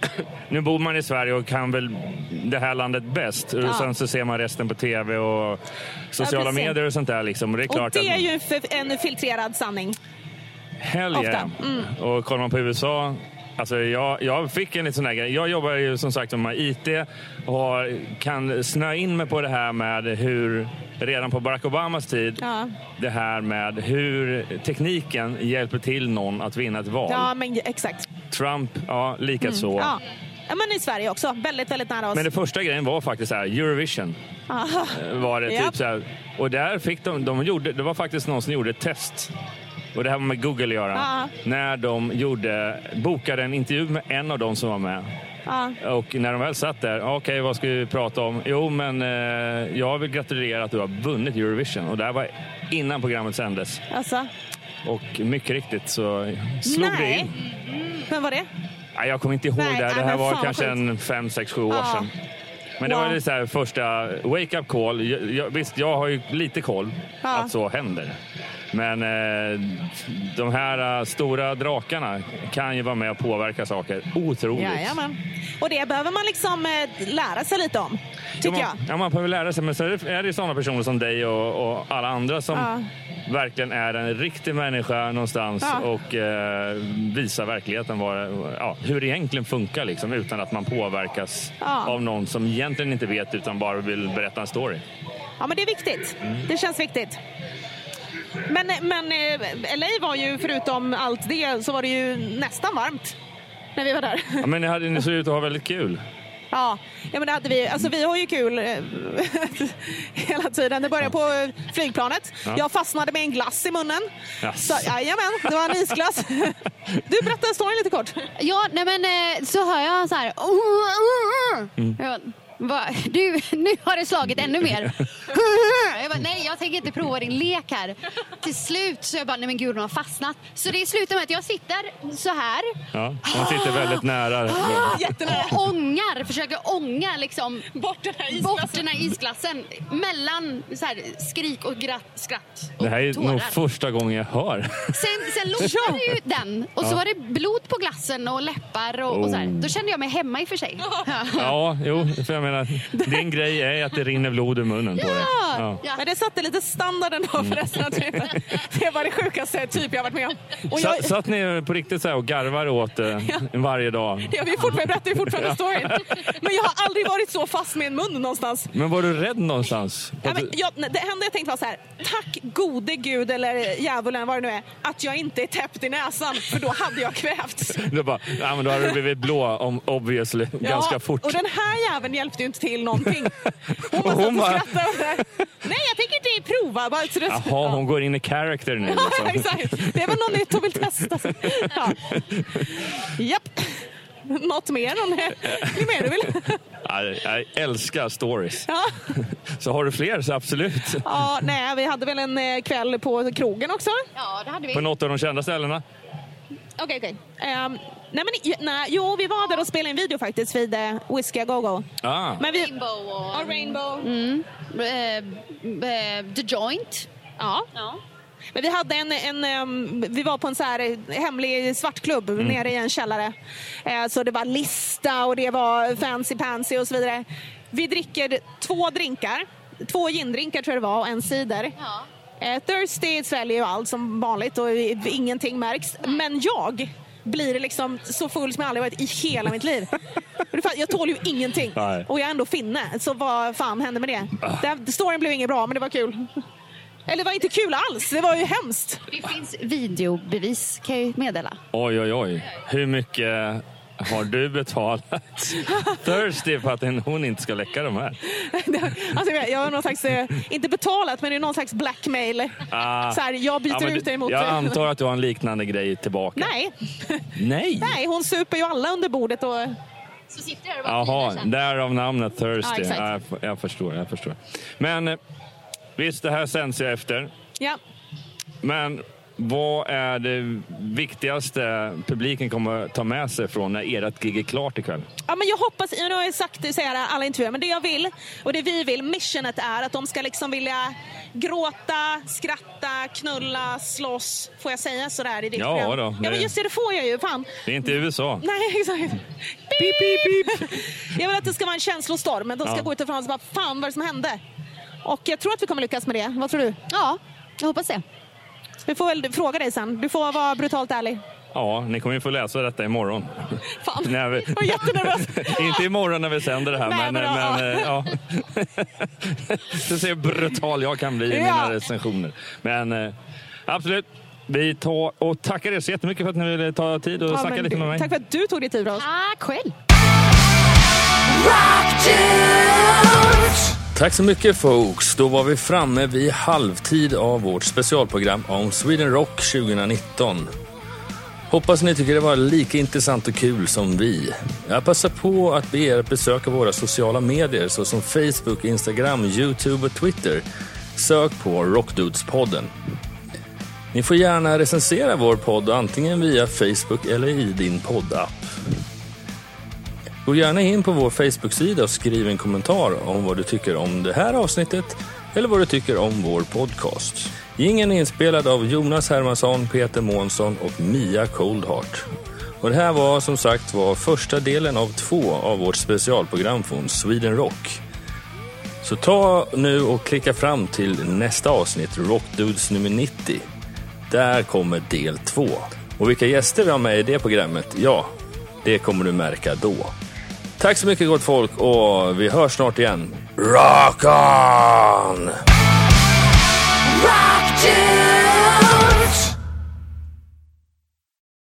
[clears throat] nu bor man i Sverige och kan väl det här landet bäst. Ja. Och sen så ser man resten på tv och sociala Ja, medier och sånt där. Liksom. Och det är Och klart det är att, ju en, en filtrerad sanning. Hell yeah. Mm. Och kollar man på USA, alltså jag, jag fick en liten sån där grej. Jag jobbar ju som sagt med IT och kan snöa in mig på det här med hur, redan på Barack Obamas tid, Ja. det här med hur tekniken hjälper till någon att vinna ett val. Ja, men exakt. Trump, ja, lika så. Ja. ja, men i Sverige också. Väldigt, väldigt nära oss. Men det första grejen var faktiskt så här, Eurovision. Aha. Var det, typ så här, och där fick de, de gjorde, det var faktiskt någon som gjorde ett test. Och det här med Google att göra. Ja. När de gjorde, bokade en intervju med en av dem som var med. Ja. Och när de väl satt där, okej vad ska vi prata om? Jo men eh, jag vill gratulera att du har vunnit Eurovision. Och det här var innan programmet sändes. Alltså. Och mycket riktigt så slog det Nej. in. Vem var det? Nej, jag kommer inte ihåg Nej, det. Det här var kanske en fem, sex, sju år Ja. sedan. Men det Wow. var det så första wake-up call. Jag, jag, visst, jag har ju lite koll Ja. att så händer. Men eh, de här eh, stora drakarna kan ju vara med och påverka saker otroligt. Jajamän. Och det behöver man liksom eh, lära sig lite om, tycker ja, jag. man, ja, man behöver lära sig. Men så är det, det sådana personer som dig och, och alla andra som Ja. verkligen är en riktig människa någonstans Ja. och eh, visar verkligheten vad, ja, hur det egentligen funkar liksom, utan att man påverkas av någon som egentligen inte vet utan bara vill berätta en story. Ja, men det är viktigt. Mm. Det känns viktigt. Men, men eh, LA var ju, förutom allt det, så var det ju nästan varmt när vi var där. Ja, men ni, hade, ni såg ut att ha väldigt kul. Ja, ja men det hade vi. Alltså vi har ju kul eh, [laughs] hela tiden. Det började på flygplanet. Jag fastnade med en glass i munnen. Yes. Så, jajamän, det var en isglass. [laughs] Du berättar storyn lite kort. Ja, nej men eh, så hör jag så här. "Oh, oh, oh." Va? Du, nu har det slagit ännu mer. [laughs] Jag bara, nej, jag tänker inte prova din lek här. Till slut så jag bara, nej men gud, hon har fastnat. Så det slutar med att jag sitter så här Ja, man sitter väldigt nära. Jättenära. och ångar, försöker ånga liksom Bort den här bort isglassen. den här isglassen mellan så här, skrik och gratt, skratt och Det här är tårar. nog första gången jag hör. Sen, sen lossnade ju [laughs] den och så var det blod på glassen och läppar och, och så här. Då kände jag mig hemma i och för sig. Ja, jo, för jag menar, din grej är att det rinner blod ur munnen på dig. Ja. Ja. Men det satte lite standarden då för resten av trippen. Det var det sjukaste typ jag varit med om. Och jag, Satt ni på riktigt så och garvar åt det varje dag? jag, vi fortfarande, berättar ju fortfarande storyn. Men jag har aldrig varit så fast med en mun någonstans. Men var du rädd någonstans? Ja, men jag, det enda jag tänkte var så här, tack gode gud eller djävulen vad det nu är, att jag inte är täppt i näsan för då hade jag kvävts. [laughs] Du bara, ja, men då hade du blivit blå om, obviously, ganska fort. Och den här jäveln hjälpte ju inte till någonting. [laughs] Hon bara satt och bara- skrattade. och Nej, jag tänker inte prova. Bara, så det, Jaha, hon går in i character nu. Ja, Liksom. [laughs] exakt. Det är väl något nytt hon vill testa. Ja. Japp. Något mer? Någon mer, du vill? Ja, Jag älskar stories. Ja. [laughs] Så har du fler så absolut. ja, nej, vi hade väl en eh, kväll på krogen också. Ja, det hade vi. På något av de kända ställena. Okej, okej. Ehm, nej, men nej, jo, vi var där och spelade en video faktiskt vid uh, Whiskey Go Go. Ah. Men vi... Rainbow och... Ja, Rainbow. Eh, eh, The Joint. Ja. Ja. Men vi hade en, en ehm, vi var på en så här eh, hemlig svartklubb nere i en källare. Eh, så det var lista och det var fancy pansy och så vidare. Vi dricker två drinkar. Två gindrinkar tror jag det var och en cider. Ja. Eh, Thirsty sväljer ju allt som vanligt och ingenting märks. Men jag blir liksom så full som jag aldrig varit i hela mitt liv. [laughs] Jag tål ju ingenting. Nej. Och jag är ändå finne. Så vad fan hände med det? det storyn blev inget bra, men det var kul. Eller det var inte kul alls. Det var ju hemskt. Det finns videobevis kan jag ju meddela. Oj, oj, oj. Hur mycket har du betalat Thirsty för att hon inte ska läcka de här? Alltså, jag jag har någon slags, eh, inte betalat, men det är någon slags blackmail. Ah. Så här, jag byter Ja, ut dig mot... Jag antar att du har en liknande grej tillbaka. Nej. Nej? Nej, hon super ju alla under bordet. Och... Så sitter jag och Jaha, därav namnet Thirsty. exakt. Ja, jag, jag förstår, jag förstår. Men eh, visst, det här sänds ju efter. Ja. Men vad är det viktigaste publiken kommer ta med sig från när ert gig är klart ikväll? Ja, men jag hoppas, jag har ju sagt det i alla intervjuer, men det jag vill och det vi vill, missionet är att de ska liksom vilja gråta, skratta, knulla, slåss. Får jag säga sådär i ditt Ja, program? då, Ja, men just det, det får jag ju. Fan. Det är inte USA. Nej, [laughs] exakt. Pip, pip, pip. Jag vill att det ska vara en känslostorm. men De ska Ja. gå ut ifrån och bara, fan vad är det som hände? Och jag tror att vi kommer lyckas med det. Vad tror du? Ja, jag hoppas det. Vi får väl fråga dig sen. Du får vara brutalt ärlig. Ja, ni kommer ju få läsa detta imorgon. Fan, När vi- jag var jättenervös. [laughs] Inte imorgon när vi sänder det här, Nej, men, men ja. men eh, ja. [laughs] Du ser hur brutal jag kan bli i Ja. mina recensioner. Men eh, absolut. Vi tar och tackar er så jättemycket för att ni ville ta tid och Ja, snacka lite med mig. Tack för att du tog dig tid för oss. Tack själv. Tack så mycket folks. Då var vi framme vid halvtid av vårt specialprogram om Sweden Rock 2019. Hoppas ni tycker det var lika intressant och kul som vi. Jag passar på att be er att besöka våra sociala medier såsom Facebook, Instagram, Youtube och Twitter. Sök på Rockdudespodden. Ni får gärna recensera vår podd antingen via Facebook eller i din poddapp. Gå gärna in på vår Facebook-sida och skriv en kommentar om vad du tycker om det här avsnittet eller vad du tycker om vår podcast. Ingen är inspelad av Jonas Hermansson, Peter Månsson och Mia Coldheart. Och det här var som sagt var första delen av två av vårt specialprogram från Sweden Rock. Så ta nu och klicka fram till nästa avsnitt, Rockdudes nummer 90. Där kommer del två. Och vilka gäster vi har med i det programmet, ja, det kommer du märka då. Tack så mycket gott folk och vi hörs snart igen. Rock on! Rock dudes!